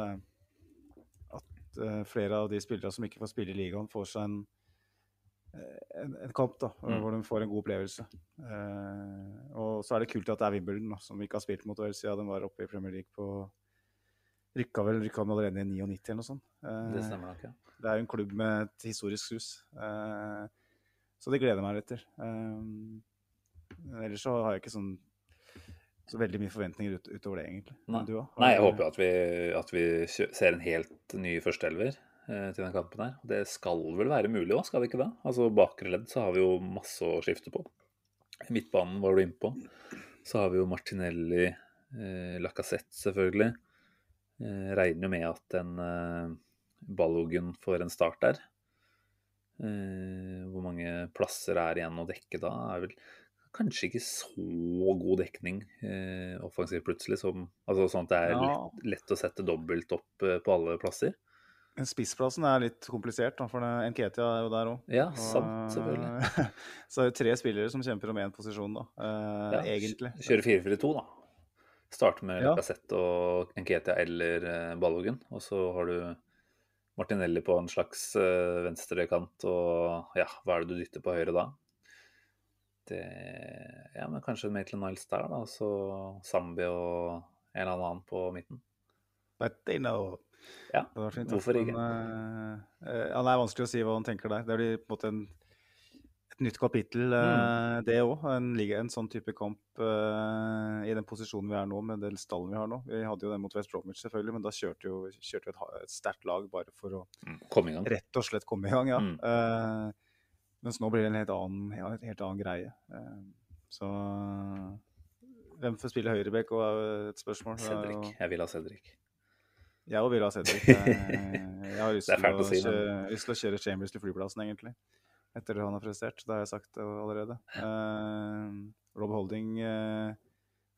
uh, flere av de spillere som ikke får spille i ligaen, får seg en, eh, en, en kamp da, mm. hvor de får en god opplevelse. Og så er det kult at det er Wimbledon, da, som ikke har spilt mot siden de var oppe i Premier League på Rykka vel rykka de allerede i 99 eller noe sånt. Det stemmer nok, ja. Det er jo en klubb med et historisk hus. så det gleder jeg meg litt til. ellers så har jeg ikke sånn så veldig mye forventninger ut, utover det, egentlig. Nei, Nei jeg håper at vi, at vi, ser en helt ny førsteelver eh, til den kampen her. Det skal vel være mulig òg, skal det ikke det? Altså Bakre ledd så har vi jo masse å skifte på. Midtbanen var du inne på. Så har vi jo Martinelli, eh, Lacassette selvfølgelig. Eh, regner jo med at en eh, Ballogen får en start der. Eh, hvor mange plasser er igjen å dekke da? er vel kanskje ikke så god dekning eh, offensivt plutselig. Som, altså sånn at det er lett, lett, å sette dobbelt opp eh, på alle plasser. Spissplassen er litt komplisert, da, for Nketia er jo der òg. Ja, sant, selvfølgelig. så er det tre spillere som kjemper om én posisjon, da, eh, ja, egentlig. Kjøre 4-4-2, da. Starte med ja. Lacassette og Nketia eller eh, Ballogen. Og så har du Martinelli på en slags eh, venstrekant, og ja, hva er det du dytter på høyre da? Det Ja, men kanskje Maitland Niles der, da. Så Zambi og en eller annen på midten. But they know. Ja, fint, hvorfor ikke? Men, uh, ja, det er vanskelig å si hva han tenker der. Det blir på en måte en, et nytt kapittel, eh, det òg. En, en sånn type kamp uh, i den posisjonen vi er nå, med den stallen vi har nå. Vi hadde jo den mot West Bromwich, selvfølgelig, men da kjørte, jo, kjørte vi et, et sterkt lag bare for å Mm, rett og slett komme i gang, ja. Mm. Eh, mens nå blir det en helt annen, ja, en helt annen greie. Uh, så hvem får spille høyrebekk, og er et spørsmål. Cedric. Jeg vil ha Cedric. Jeg òg vil ha Cedric. Jeg, jeg har lyst til, å si, å kjøre Chambers til flyplassen, egentlig. Etter det han har prestert. Det har jeg sagt allerede. Uh, Rob Holding, uh,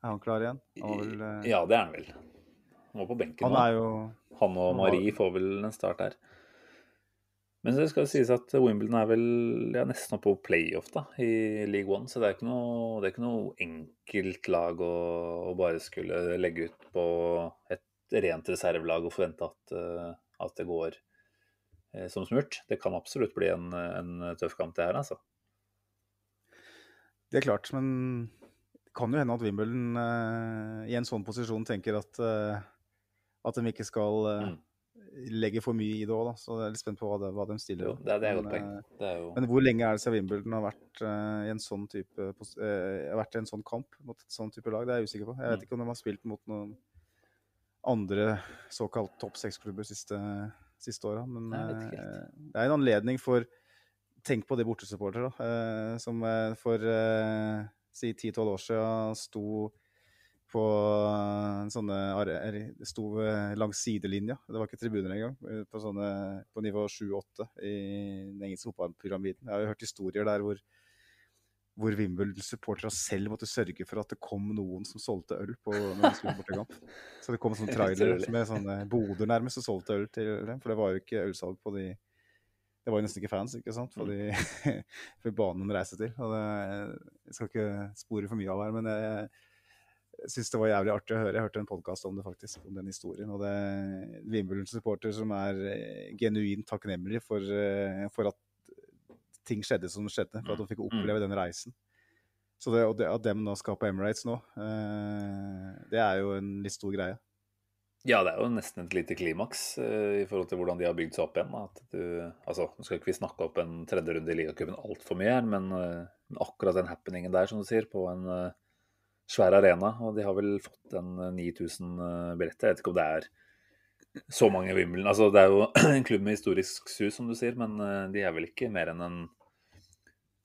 er han klar igjen? Han, vel, uh... Ja, det er han vel. Han var på benken han nå. er jo Han og Marie får vel en start her. Men det skal sies at Wimbledon er vel ja, nesten oppe på playoff da, i League One, så det er ikke noe, det er ikke noe enkelt lag å, å bare skulle legge ut på et rent reservelag og forvente at, eh, at det går eh, som smurt. Det kan absolutt bli en, en tøff kamp, det her, altså. Det er klart, men det kan jo hende at Wimbledon eh, i en sånn posisjon tenker at, eh, at de ikke skal eh, Mm. Legge for mye i det òg. Så jeg er litt spent på hva, det, hva de stiller. Jo, det, er- det et Men, eh, Det jo Men hvor lenge er det siden Wimbledon har vært uh, i en sånn type har vært i en sånn kamp mot et sånn type lag? Det er jeg usikker på. Jeg vet Mm. ikke om de har spilt mot noen andre såkalt topp seks-klubber siste, siste åra. Men det er en anledning for Tenk på de bortesupporterne, da, som for si 10-12 år siden sto på eh, sånne er- sto langs sidelinja. Det var ikke tribuner engang. På, sånne, på nivå 7-8 i den engelske fotballpyramiden. Jeg har jo hørt historier der hvor, hvor Wimbledon-supporterne selv måtte sørge for at det kom noen som solgte øl på bortekamp. Så det kom sånne trailere med sånne boder nærmest og solgte øl til dem. For det var jo ikke ølsalg på de Det var jo nesten ikke fans, ikke sant, for, de, for banen de reiste til. Og det, jeg skal ikke spore for mye av her, men jeg, jeg syns det var jævlig artig å høre. Jeg hørte en podkast om det, faktisk, om den historien. Og det er Wimbledon-supporter som er eh, genuint takknemlig for, eh, for at ting skjedde som skjedde. For at de fikk oppleve den reisen. Så det, og det, at dem nå skal på Emirates nå, eh, det er jo en litt stor greie. Ja, det er jo nesten et lite klimaks uh, i forhold til hvordan de har bygd seg opp igjen. du, altså, Nå skal ikke vi snakke opp en tredje runde i ligacupen altfor mye her, men uh, akkurat den happeningen der, som du sier, på en eh, svær arena Og de har vel fått en eh, 9000 eh, billetter. Jeg vet ikke om det er så mange Wimbledon Altså, det er jo en klubb med historisk sus, som du sier, men eh, de er vel ikke mer enn en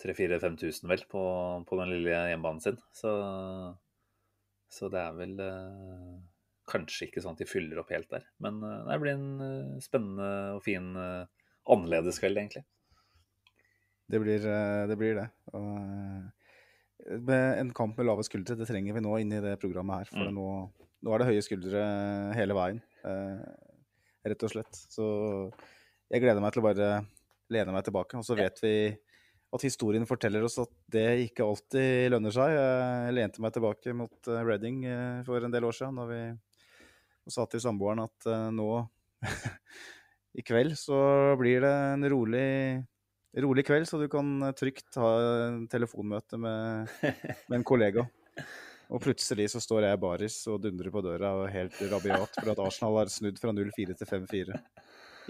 3000-5000 vel på, på den lille hjemmebanen sin. Så, så det er vel eh, kanskje ikke sånn at de fyller opp helt der. Men eh, det blir en eh, spennende og fin annerledes kveld, egentlig. Det blir eh, det. Blir det. Og, eh, en kamp med lave skuldre, det trenger vi nå inne i det programmet her. For Mm. nå, nå er det høye skuldre hele veien, eh, rett og slett. Så jeg gleder meg til å bare lene meg tilbake. Og så vet vi at historien forteller oss at det ikke alltid lønner seg. Jeg lente meg tilbake mot eh, Reading eh, for en del år siden da vi sa til samboeren at nå i kveld så blir det en rolig rolig kveld, så du kan eh, trygt ha en telefonmøte med, med en kollega. Og plutselig så står jeg baris og dundrer på døra og helt rabiat for at Arsenal har snudd fra 0-4 til 5-4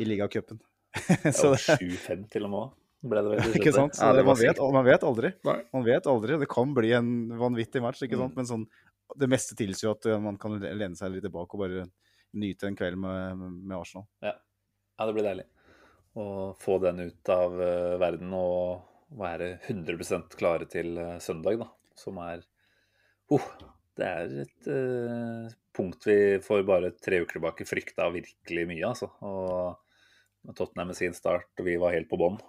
i ligacupen. Så det 7-5 til og med. Ble det vel ikke sant? Så Ja, det, man, vet, man vet aldri. Man vet aldri. Det kan bli en vanvittig match, ikke sant? Mm. Men sånn, det meste tilsier jo at eh, man kan lene seg litt tilbake og bare nyte en kveld med, med Arsenal. Ja, det blir deilig. Å få den ut av eh, verden og være 100 klare til eh, søndag, da. Som er oh, Det er et eh, punkt vi for bare tre uker tilbake frykta virkelig mye, altså. Og Tottenham med sin start, og vi var helt på bånn.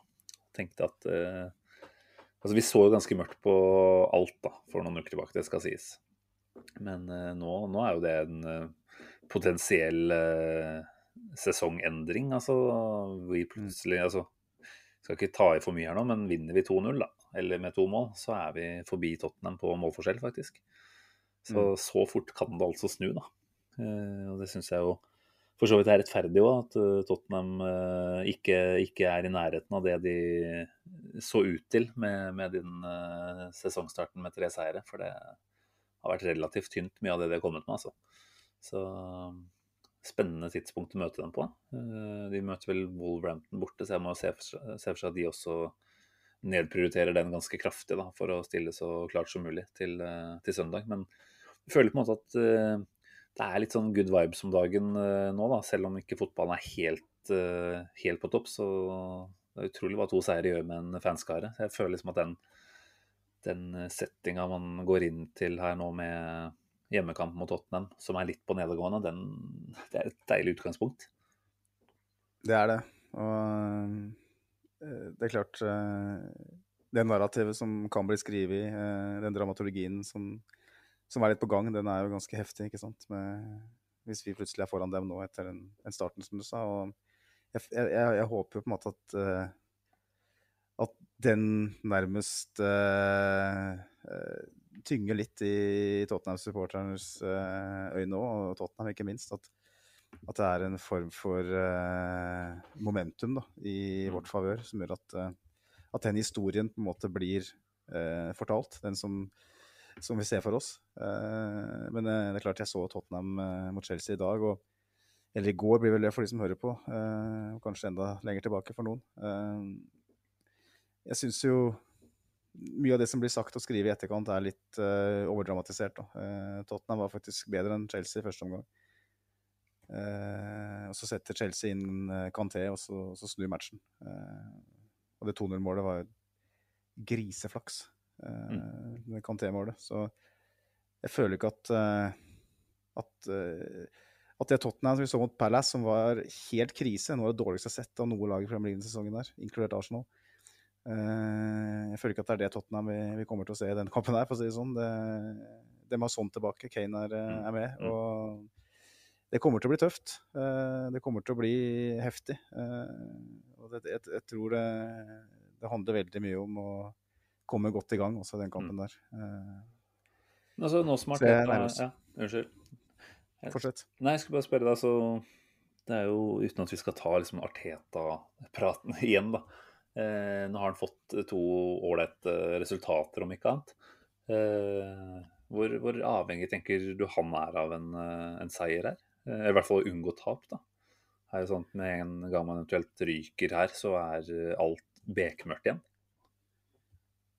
Tenkte at eh, Altså, vi så jo ganske mørkt på alt da, for noen uker tilbake, det skal sies. Men eh, nå, nå er jo det en potensiell sesongendring. Altså, vi plutselig altså, Skal ikke ta i for mye her nå, men vinner vi 2-0, da, eller med to mål, så er vi forbi Tottenham på målforskjell, faktisk. Så Mm. så fort kan det altså snu, da. Eh, og det syns jeg jo for så vidt er rettferdig òg, at eh, Tottenham eh, ikke, ikke er i nærheten av det de så ut til med, med den sesongstarten med tre seire. For det har vært relativt tynt, mye av det de har kommet med, altså. Så spennende tidspunkt å møte dem på. Eh, De møter vel Wolverhampton borte, så jeg må se for, seg- at de også nedprioriterer den ganske kraftig da, for å stille så klart som mulig til, til søndag. Men jeg føler på en måte at det er litt sånn good vibes om dagen nå, da, selv om ikke fotballen er helt, helt på topp. Så det er utrolig hva to seire gjør med en fanskare. Jeg føler liksom at den, den settinga man går inn til her nå med hjemmekamp mot Tottenham, som er litt på nedadgående, den, det er et deilig utgangspunkt. Det er det. Og det er klart Det narrativet som kan bli skrevet, den dramaturgien som, som, er litt på gang, den er jo ganske heftig, ikke sant. Med, hvis vi plutselig er foran dem nå etter den, starten, som du sa. og jeg, jeg, jeg, håper jo på en måte at at den nærmest uh, uh, tynger litt i Tottenham-supporternes øyne òg, og Tottenham ikke minst. At, at, det er en form for momentum da, i mm. vårt favør som gjør at, at, den historien på en måte blir fortalt. Den som, som, vi ser for oss. men det er klart jeg så Tottenham mot Chelsea i dag. og eller i går blir vel det for de som hører på. Uh, kanskje enda lenger tilbake for noen. Uh, jeg syns jo mye av det som blir sagt og skrevet i etterkant, er litt uh, overdramatisert. Tottenham var faktisk bedre enn Chelsea i første omgang. og så setter Chelsea inn Kanté, og så, så snur matchen. og det 2-0-målet var griseflaks, mm. det Kanté-målet. Så jeg føler ikke at, at at det Tottenham som vi så mot Palace, som var helt krise, noe av det dårligste jeg har sett av noe lag i Premier League-sesongen der, inkludert Arsenal. Uh, jeg føler ikke at det er det Tottenham vi, vi, kommer til å se i den kampen her, for å si det sånn. Det, de har sånn tilbake, Kane er, eh, er med. Mm. og det kommer til å bli tøft. Uh, det kommer til å bli heftig. Og det, jeg, jeg, tror det, det, handler veldig mye om å komme godt i gang også i den kampen mm. der. altså, nå som Arteta, ja, Unnskyld. Fortsett. Nei, jeg skulle bare spørre deg, så Det er jo uten at vi skal ta liksom Arteta-praten igjen, da. Eh, nå har han fått to ålreite resultater, om ikke annet. Eh, hvor, hvor, avhengig tenker du han er av en, eh, en seier her? Eh, I hvert fall å unngå tap, da. Er det sånn at Med en gang man eventuelt ryker her, så er alt bekmørkt igjen?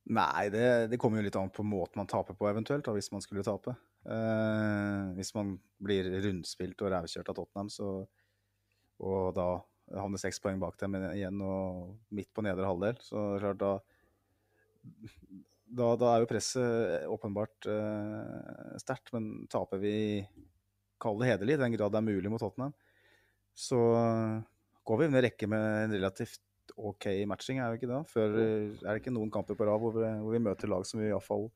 Nei, det, det kommer jo litt an på måten man taper på, eventuelt, da, hvis man skulle tape. Eh, hvis man blir rundspilt og rævkjørt av Tottenham, så, og da havner seks poeng bak dem igjen og midt på nedre halvdel, så klart da da, da er jo presset åpenbart eh, sterkt. Men taper vi, kall det hederlig, i den grad det er mulig mot Tottenham, så går vi en rekke med en relativt OK matching, er vi ikke da? Før er det ikke noen kamper på rad hvor, hvor vi møter lag som vi iallfall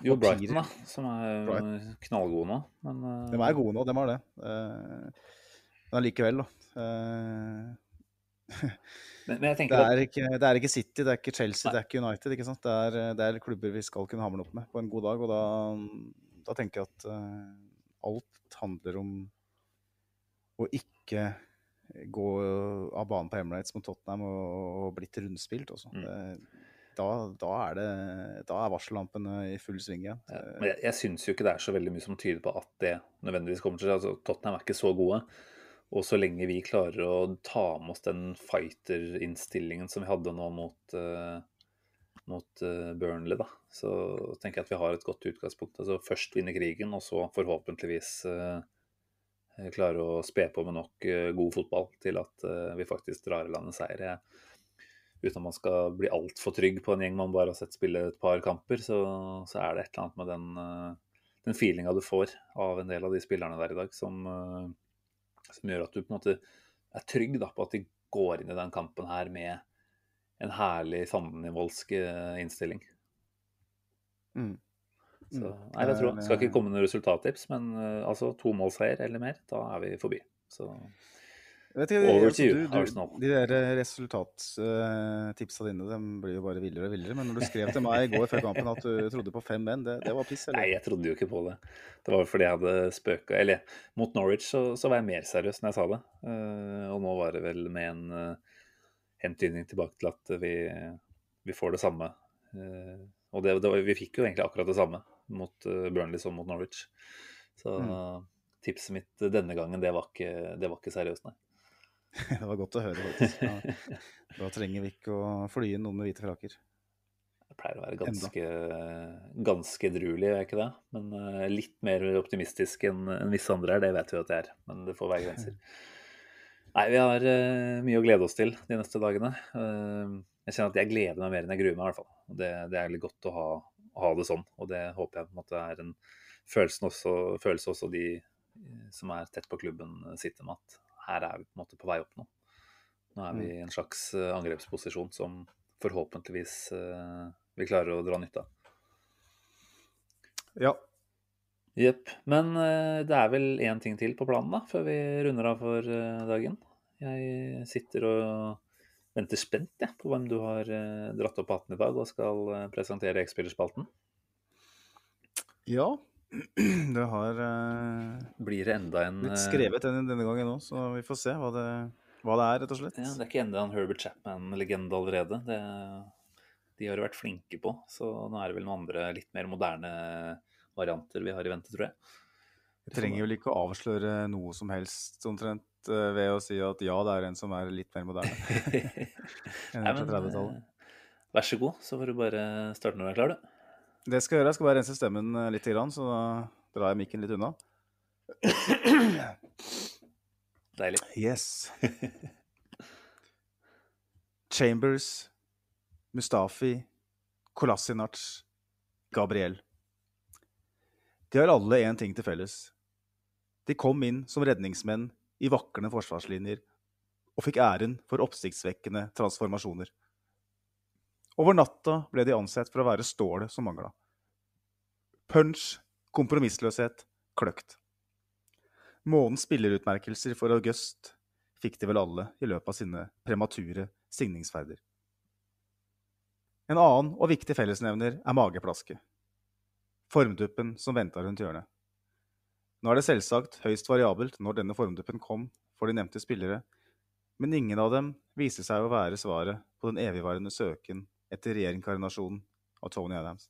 jo, Brighton, da, som er Brighton. knallgode nå. Men, uh... De er gode nå, de har det. Uh, men allikevel, da. Uh... men, men det, er ikke, det, er ikke, City, det er ikke Chelsea, Nei. det er ikke United. ikke? Det er, det er, klubber vi skal kunne hamle opp med på en god dag. Og da, da tenker jeg at alt handler om å ikke gå av banen på Emirates mot Tottenham og, og blitt rundspilt. Også. Mm da, da, er det, da er varsellampene i full sving igjen. Ja, men jeg, jeg syns jo ikke det er så veldig mye som tyder på at det nødvendigvis kommer til å skje. Altså, Tottenham er ikke så gode. Og så lenge vi klarer å ta med oss den fighter-innstillingen som vi hadde nå mot, uh, mot uh, Burnley, da, så tenker jeg at vi har et godt utgangspunkt. Altså Først vinne krigen, og så forhåpentligvis uh, klare å spe på med nok god fotball til at vi faktisk drar i land en seier. Jeg, uten at man skal bli altfor trygg på en gjeng man bare har sett spille et par kamper, så, så er det et eller annet med den, den feelinga du får av en del av de spillerne der i dag, som, som gjør at du på en måte er trygg da, på at de går inn i den kampen her med en herlig sandnivoldsk eh, innstilling. Mm. Så, mm. nei, jeg tror, skal ikke komme noen resultattips, men altså to målseier eller mer, da er vi forbi. Så Vet ikke, Over to you, Arsenal. De der eh, resultattipsa uh, dine de blir jo bare villere og villere. Men når du skrev til meg i går før kampen at du trodde på fem menn, det, det, var piss? eller? Nei, jeg trodde jo ikke på det. Det var fordi jeg hadde spøka Eller mot Norwich så, så, var jeg mer seriøs når jeg sa det. Uh, og nå var det vel med en hentydning tilbake til at vi, vi får det samme. Og det, det, vi fikk jo egentlig akkurat det samme mot Burnley som mot Norwich. Så mm. tipset mitt denne gangen, det var ikke, det var ikke seriøst, nei. det var godt å høre, faktisk. Da, da trenger vi ikke å fly inn noen med hvite frakker. Jeg pleier å være ganske, ganske edruelig, er ikke det? Men uh, litt mer optimistisk enn en visse andre er, det vet vi at det er. Men det får være grenser. Nei, vi har uh, mye å glede oss til de neste dagene. Jeg kjenner at jeg gleder meg mer enn jeg gruer meg, i hvert fall. Det, det er litt godt å ha, ha, det sånn. Og det håper jeg på en måte er en følelse også, følelse også de som er tett på klubben, sitter med. At her er vi på en måte på vei opp nå. Nå er vi i en slags angrepsposisjon som forhåpentligvis vi klarer å dra nytte av. Ja. Jepp. Men uh, det er vel én ting til på planen, da, før vi runder av for dagen. Jeg sitter og venter spent ja, på hvem du har dratt opp hatten i dag og skal presentere X-spillerspalten. Ja, det har Blir det enda en blitt skrevet denne, denne gangen òg, så vi får se hva det, hva det, er, rett og slett. Ja, Det er ikke enda en Herbert Chapman-legende allerede. Det de har vært flinke på. Så nå er det vel noen andre litt mer moderne varianter vi har i vente, tror jeg. Vi trenger vel ikke å avsløre noe som helst omtrent eh, ved å si at ja, det er en som er litt mer moderne. enn fra 30-tallet. vær så god, så får du bare starte når du er klar, du. Det skal jeg gjøre. Jeg skal bare rense stemmen eh, litt, så da drar jeg mikken litt unna. Deilig. Yes. Chambers Mustafi, Kolasinac, Gabriel. De har alle én ting til felles. De kom inn som redningsmenn i vaklende forsvarslinjer og fikk æren for oppsiktsvekkende transformasjoner. Over natta ble de ansett for å være stålet som mangla. Punch, kompromissløshet, kløkt. Månens spillerutmerkelser for August fikk de vel alle i løpet av sine premature signingsferder. En annen og viktig fellesnevner er mageplaske. Formduppen som venta rundt hjørnet. Nå er det selvsagt høyst variabelt når denne formduppen kom for de nevnte spillere, men ingen av dem viser seg å være svaret på den evigvarende søken etter reinkarnasjonen av Tony Adams.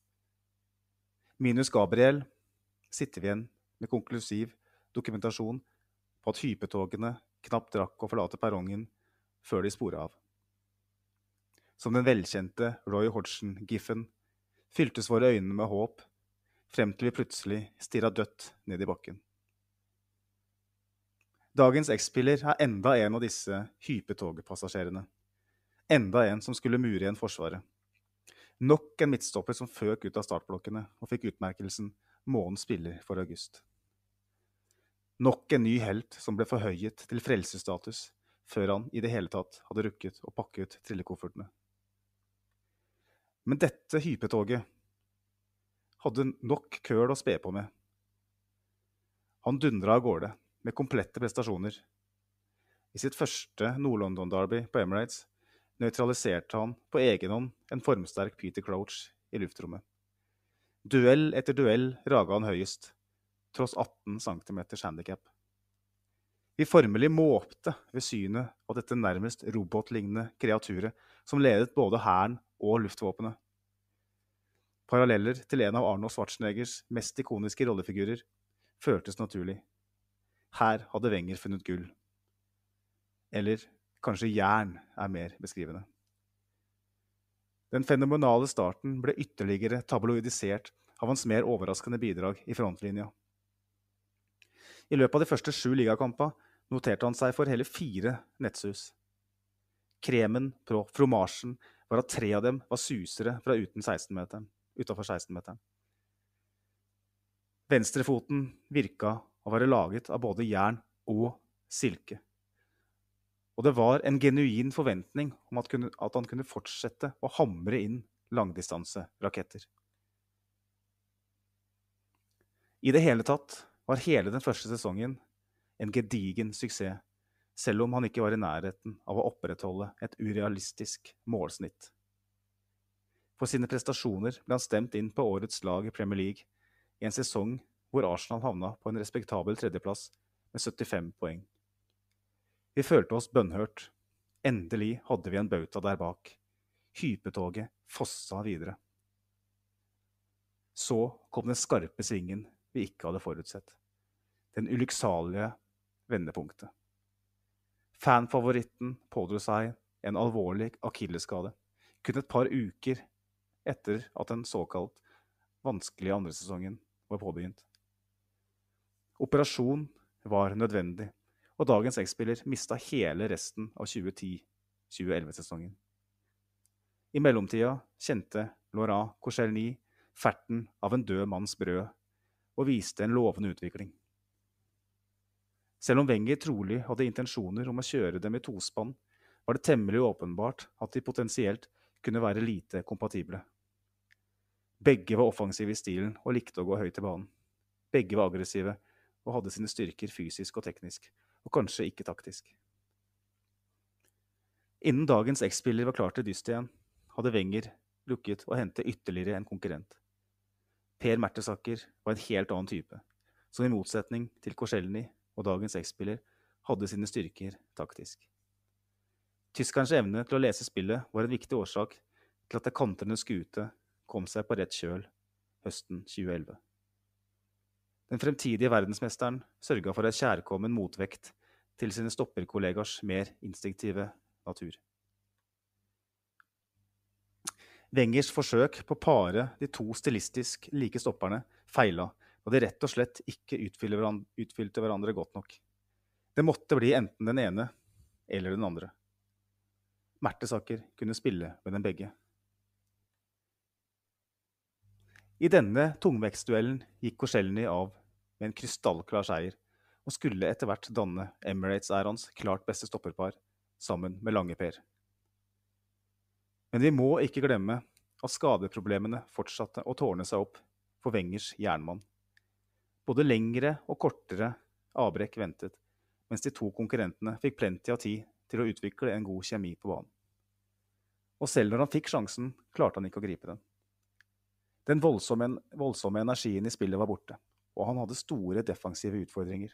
Minus Gabriel sitter vi igjen med konklusiv dokumentasjon på at hypetogene knapt rakk å forlate perrongen før de spora av. Som den velkjente Roy Hodgson-giffen fyltes våre øyne med håp, frem til vi plutselig stirra dødt ned i bakken. Dagens X-spiller er enda en av disse hypetogpassasjerene. Enda en som skulle mure igjen Forsvaret. Nok en midtstopper som føk ut av startblokkene og fikk utmerkelsen Månens spiller for august. Nok en ny helt som ble forhøyet til frelsesstatus før han i det hele tatt hadde rukket å pakke ut trillekoffertene. Men dette hypetoget hadde nok køl å spe på med. Han dundra av gårde med komplette prestasjoner. I sitt første Nord-London-derby på Emirates nøytraliserte han på egen hånd en formsterk Peter Crouch i luftrommet. Duell etter duell raga han høyest, tross 18 cm handikap. Vi formelig måpte ved synet av dette nærmest robotlignende kreaturet som ledet både hæren og luftvåpenet. Paralleller til en av Arnold Schwarzeneggers mest ikoniske rollefigurer føltes naturlig. Her hadde Wenger funnet gull. Eller kanskje jern er mer beskrivende. Den fenomenale starten ble ytterligere tabloidisert av hans mer overraskende bidrag i frontlinja. I løpet av de første sju ligakampene noterte han seg for hele fire nettsus. Kremen på fromasjen var at tre av dem var susere fra uten 16-meteren, utafor 16-meteren. Venstrefoten virka å være laget av både jern og silke. Og det var en genuin forventning om at, kunne, at han kunne fortsette å hamre inn langdistanseraketter. I det hele tatt var hele den første sesongen en gedigen suksess selv om han ikke var i nærheten av å opprettholde et urealistisk målsnitt. For sine prestasjoner ble han stemt inn på årets lag i Premier League i en sesong hvor Arsenal havna på en respektabel tredjeplass med 75 poeng. Vi følte oss bønnhørt. Endelig hadde vi en bauta der bak. Hypetoget fossa videre. Så kom den skarpe svingen vi ikke hadde forutsett. Den ulykksalige vendepunktet. Fanfavoritten pådro seg en alvorlig akillesskade kun et par uker etter at den såkalt vanskelige andresesongen var påbegynt. Operasjon var nødvendig, og dagens X-spiller mista hele resten av 2010-2011-sesongen. I mellomtida kjente Laurent Koscielny ferten av en død manns brød og viste en lovende utvikling. Selv om Wenger trolig hadde intensjoner om å kjøre dem i tospann, var det temmelig åpenbart at de potensielt kunne være lite kompatible. Begge var offensive i stilen og likte å gå høyt i banen. Begge var aggressive og hadde sine styrker fysisk og teknisk, og kanskje ikke taktisk. Innen dagens X-spiller var klar til dyst igjen, hadde Wenger lukket å hente ytterligere en konkurrent. Per Mertesaker var en helt annen type, som i motsetning til Korselny og dagens X-spiller hadde sine styrker taktisk. Tyskerens evne til å lese spillet var en viktig årsak til at det kantrende skute kom seg på rett kjøl høsten 2011. Den fremtidige verdensmesteren sørga for en kjærkommen motvekt til sine stopperkollegers mer instinktive natur. Wengers forsøk på å pare de to stilistisk like stopperne feila, og de rett og slett ikke utfylte hverandre godt nok. Det måtte bli enten den ene eller den andre. Mertesaker kunne spille med dem begge. I denne tungvektsduellen gikk Korselny av med en krystallklar seier, og skulle etter hvert danne Emirates-æraens klart beste stopperpar, sammen med Lange-Per. Men vi må ikke glemme at skadeproblemene fortsatte å tårne seg opp for Wengers jernmann. Både lengre og kortere avbrekk ventet, mens de to konkurrentene fikk plenty av tid til å utvikle en god kjemi på banen. Og selv når han fikk sjansen, klarte han ikke å gripe den. Den voldsomme, voldsomme energien i spillet var borte, og han hadde store defensive utfordringer.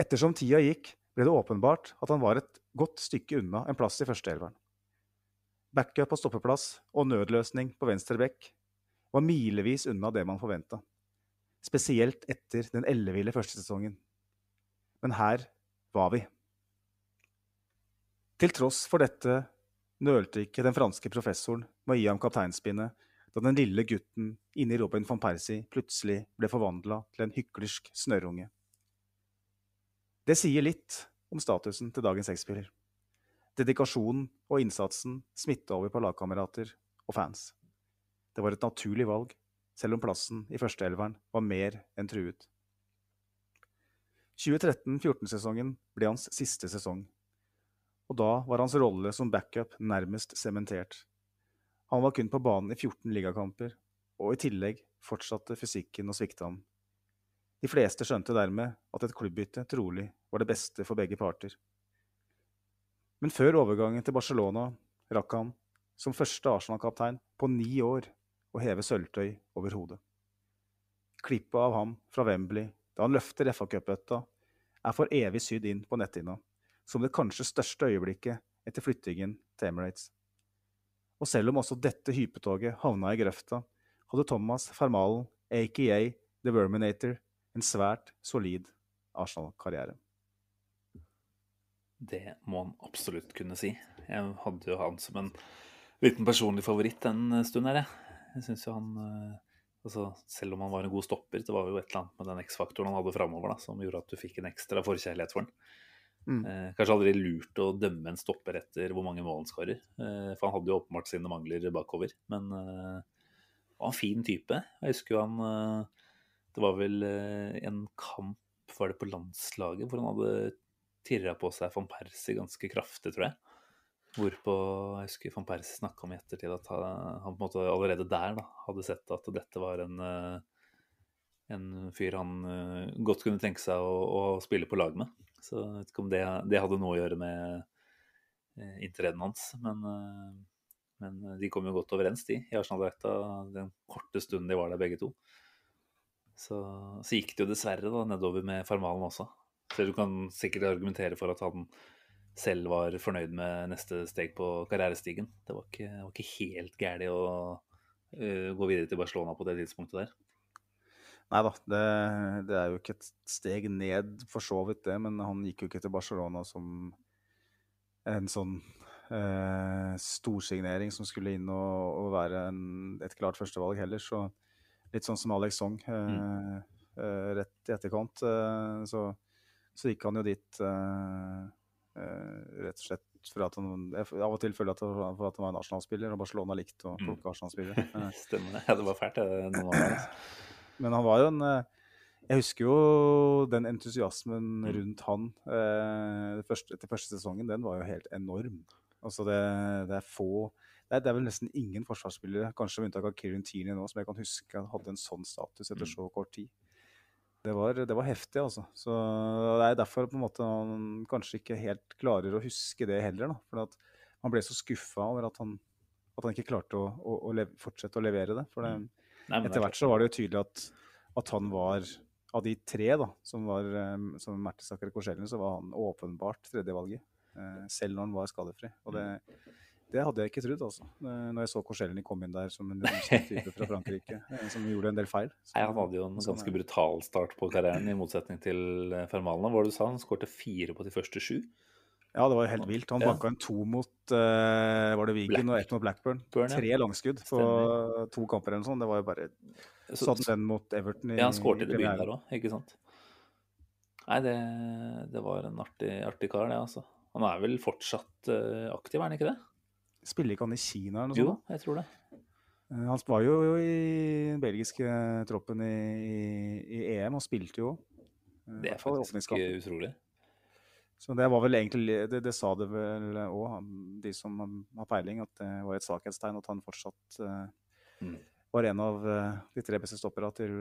Ettersom tida gikk, ble det åpenbart at han var et godt stykke unna en plass i førsteelveren. Backup på stoppeplass og nødløsning på venstre bekk var milevis unna det man forventa, spesielt etter den elleville første sesongen. Men her var vi. Til tross for dette nølte ikke den franske professoren med å gi ham kapteinspinnet da den lille gutten inni Robin van Persie plutselig ble forvandla til en hyklersk snørrunge. Det sier litt om statusen til dagens X-spiller. Dedikasjonen og innsatsen smitta over på lagkamerater og fans. Det var et naturlig valg, selv om plassen i førsteelveren var mer enn truet. 2013-14-sesongen ble hans siste sesong og da var hans rolle som backup nærmest sementert. Han var kun på banen i 14 ligakamper, og i tillegg fortsatte fysikken å svikte ham. De fleste skjønte dermed at et klubbbytte trolig var det beste for begge parter. Men før overgangen til Barcelona rakk han, som første Arsenal-kaptein på ni år, å heve sølvtøy over hodet. Klippet av ham fra Wembley da han løfter FA-cupbøtta, er for evig sydd inn på netthinna som det kanskje største øyeblikket etter flyttingen til Emirates. Og selv om også dette hypetoget havna i grøfta, hadde Thomas Fermalen, aka The Verminator, en svært solid Arsenal-karriere. Det må han absolutt kunne si. Jeg hadde jo han som en liten personlig favoritt en stund her, jeg. Jeg syns jo han eh, altså, Selv om han var en god stopper, det var jo et eller annet med den X-faktoren han hadde framover som gjorde at du fikk en ekstra forkjærlighet for han. Mm. Eh, kanskje aldri lurt å dømme en stopper etter hvor mange mål han skårer. Eh, for han hadde jo åpenbart sine mangler bakover. Men eh, han var en fin type. Jeg husker jo han Det var vel en kamp var det på landslaget hvor han hadde tirra på seg van Persie ganske kraftig, tror jeg. Hvorpå jeg husker van Persie snakka om i ettertid at han, på en måte allerede der da, hadde sett at dette var en en fyr han godt kunne tenke seg å, å spille på lag med. Så jeg vet ikke om det, det hadde noe å gjøre med eh, inntreden hans. Men, eh, men, de kom jo godt overens, de, i Arsenal-drakta den korte stunden de var der begge to. Så, så, gikk det jo dessverre da nedover med Farmalen også. Så du kan sikkert argumentere for at han selv var fornøyd med neste steg på karrierestigen. Det var ikke, var ikke helt gærent å uh, gå videre til Barcelona på det tidspunktet der. Nei da, det, det, er jo ikke et steg ned for så vidt, det. Men han gikk jo ikke til Barcelona som en sånn eh, storsignering som skulle inn og, og være en, et klart førstevalg heller. Så litt sånn som Alex Song eh, mm. eh, rett i etterkant. Eh, så, så, gikk han jo dit eh, eh, rett og slett for at han jeg av og til føler at, for at han var en Arsenal-spiller, og Barcelona likte å mm. plukke Arsenal-spillere. Stemmer det. Ja, det var fælt, det. Noen år, altså. Men han var jo en eh, Jeg husker jo den entusiasmen mm. rundt han eh, første, etter første sesongen. Den var jo helt enorm. Altså det, det er få det er, det er, vel nesten ingen forsvarsspillere, kanskje med unntak av Kieran Tierney nå, som jeg kan huske hadde en sånn status etter mm. så kort tid. Det var, det var, heftig, altså. Så Det er derfor på en måte han kanskje ikke helt klarer å huske det heller. da, For at han ble så skuffa over at han, at han, ikke klarte å, å, å fortsette å levere det. For det, mm. Nei, Etter hvert så var det jo tydelig at, at, han var Av de tre da, som var som Mertesaker Korsellen, så var han åpenbart tredjevalget. Eh, selv når han var skadefri. Og det, det hadde jeg ikke trodd, altså. Eh, når jeg så Korselny komme inn der som en type fra Frankrike, eh, som gjorde en del feil. Så, Nei, han hadde jo en ganske brutal start på karrieren, i motsetning til Fermalene. Hva var det du sa? Han skårte fire på de første sju? Ja, det var helt vilt. Han banka en to mot uh, var det Wigan og ett mot Blackburn. Burn, ja. Tre langskudd på Stemmer. to kamper eller noe sånt. Det var jo bare Satt den mot Everton i Ja, han skåret i debuten der òg, ikke sant? Nei, det, det var en artig, artig, kar, det, altså. Han er vel fortsatt uh, aktiv, er han ikke det? Spiller ikke han i Kina eller noe sånt? Jo, jeg tror det. Uh, han var jo, jo i den belgiske troppen i, i, i EM og spilte jo. det er faktisk utrolig. Så det var vel egentlig Det, det sa det vel òg, de som har peiling, at det var et svakhetstegn at han fortsatt uh, mm. var en av uh, de tre beste stopperne til,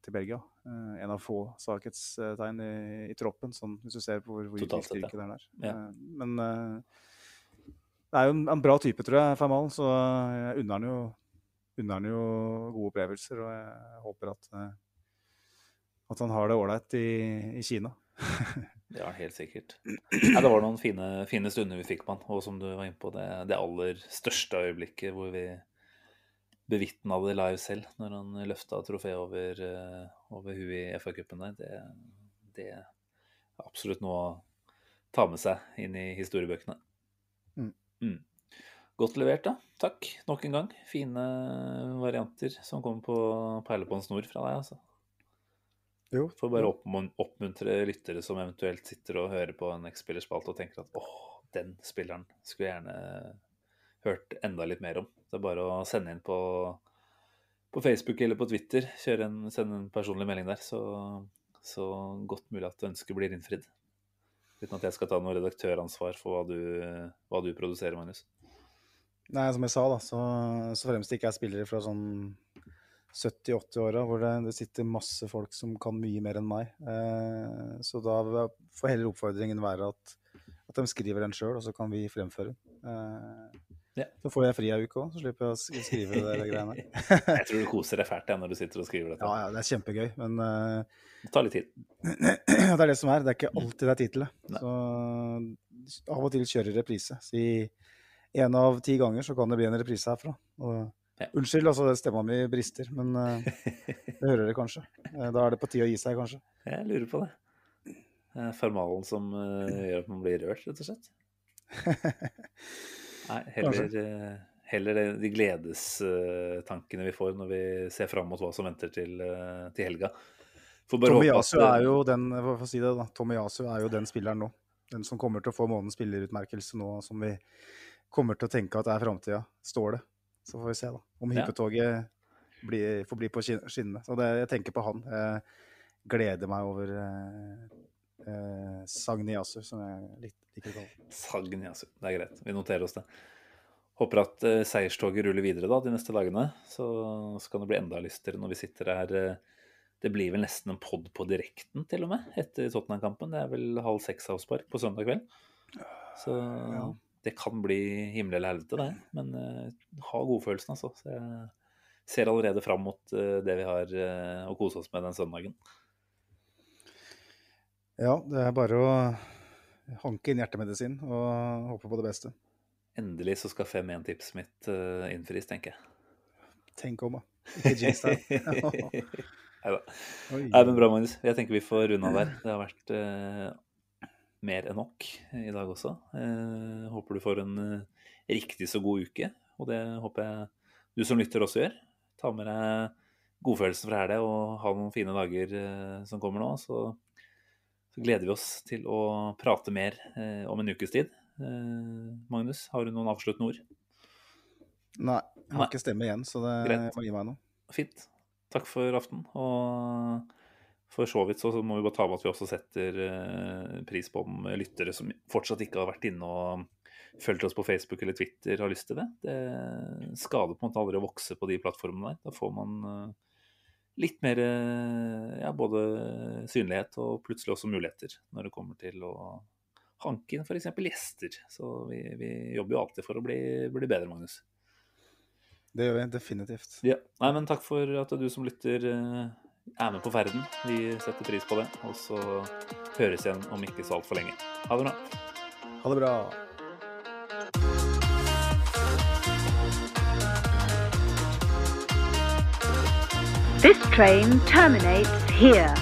til, Belgia. Uh, en av få svakhetstegn i, i, troppen, sånn, hvis du ser på hvor, hvor styrke det er. Ja. men det er jo en, en, bra type, tror jeg, Famal, så jeg unner han jo, unner han jo gode opplevelser. Og jeg håper at, at han har det ålreit i, i Kina. Ja, helt sikkert. Ja, det var noen fine, fine, stunder vi fikk med han. Og som du var inne på, det, det aller største øyeblikket hvor vi bevitna det live selv, når han løfta trofeet over, uh, over huet i FA-cupen der. Det, det, er absolutt noe å ta med seg inn i historiebøkene. Mm. Mm. Godt levert, da. Takk nok en gang. Fine varianter som kommer på perle på en snor fra deg, altså. Jo. For bare oppmuntre lyttere som eventuelt sitter og hører på en X-spillerspalte og tenker at åh, den spilleren skulle jeg gjerne hørt enda litt mer om. Det er bare å sende inn på, på Facebook eller på Twitter. En, sende en personlig melding der, så, så godt mulig at ønsket blir innfridd. Uten at jeg skal ta noe redaktøransvar for hva du, hva du produserer, Magnus. Nei, som jeg sa, da, så, så fremst ikke jeg spillere fra sånn 70-80-åra, hvor det, det, sitter masse folk som kan mye mer enn meg. Eh, så da får heller oppfordringen være at, at de skriver den sjøl, og så kan vi fremføre eh, ja. Så får jeg fri ei uke òg, så slipper jeg å skrive de greiene. jeg tror du koser deg fælt ja, når du sitter og skriver dette. Ja, ja det er kjempegøy, men eh, Det tar litt tid. det er det som er. Det er ikke alltid det er tid til det. Så av og til kjører reprise. Si én av ti ganger så kan det bli en reprise herfra. Og ja. Unnskyld, altså stemma mi brister, men uh, det hører dere kanskje. Uh, da er det på tide å gi seg, kanskje. Jeg lurer på det. Det er formalen som uh, gjør at man blir rørt, rett og slett. Nei, heller, heller de gledestankene vi får når vi ser fram mot hva som venter til, til helga. Tomiyasu er jo den si det Tomiyasu er jo den spilleren nå. Den som kommer til å få månedens spillerutmerkelse nå, som vi kommer til å tenke at er framtida, står det. Så får vi se da, om hyppetoget blir, får bli på skinnene. Så det, jeg tenker på han. Jeg gleder meg over eh, eh, Sagniasu, som jeg liker å kalle Sagniasu, det er greit. Vi noterer oss det. Håper at eh, seierstoget ruller videre da, de neste dagene. Så, så kan det bli enda lystigere når vi sitter her. Eh, det blir vel nesten en pod på direkten, til og med, etter Tottenham-kampen. Det er vel halv seks-avspark på søndag kveld. Så ja det kan bli himmel eller helvete, det. Men uh, ha godfølelsen, altså. Så jeg ser allerede fram mot uh, det vi har uh, å kose oss med den søndagen. Ja, det er bare å hanke inn hjertemedisin og håpe på det beste. Endelig så skal 5-1-tipset mitt uh, innfris, tenker jeg. Tenk om, da. Ikke jinx. Neida. Nei, men bra, Magnus. Jeg tenker vi får runde av der. Det har vært mer enn nok i dag også. Eh, håper du får en eh, riktig så god uke, og det håper jeg du som lytter også gjør. Ta med deg godfølelsen fra helga og ha noen fine dager eh, som kommer nå. Så, så, gleder vi oss til å prate mer eh, om en ukes tid. Eh, Magnus, har du noen avsluttende ord? Nei, jeg har ikke stemme igjen, så det Greit. må gi meg noe. Fint. Takk for aften. Og for så vidt så må vi bare ta med at vi også setter eh, pris på om lyttere som fortsatt ikke har vært inne og fulgt oss på Facebook eller Twitter, har lyst til det. Det skader på en måte aldri å vokse på de plattformene der. Da får man eh, litt mer eh, ja, både synlighet og plutselig også muligheter når det kommer til å hanke inn f.eks. gjester. Så vi, vi jobber jo alltid for å bli, bli bedre, Magnus. Det gjør vi definitivt. Ja. Nei, men takk for at du som lytter eh, er med på ferden. Vi setter pris på det. Og så høres igjen om ikke så altfor lenge. Ha det bra. Ha det bra. This train terminates here.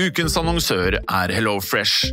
Ukens annonsør er HelloFresh.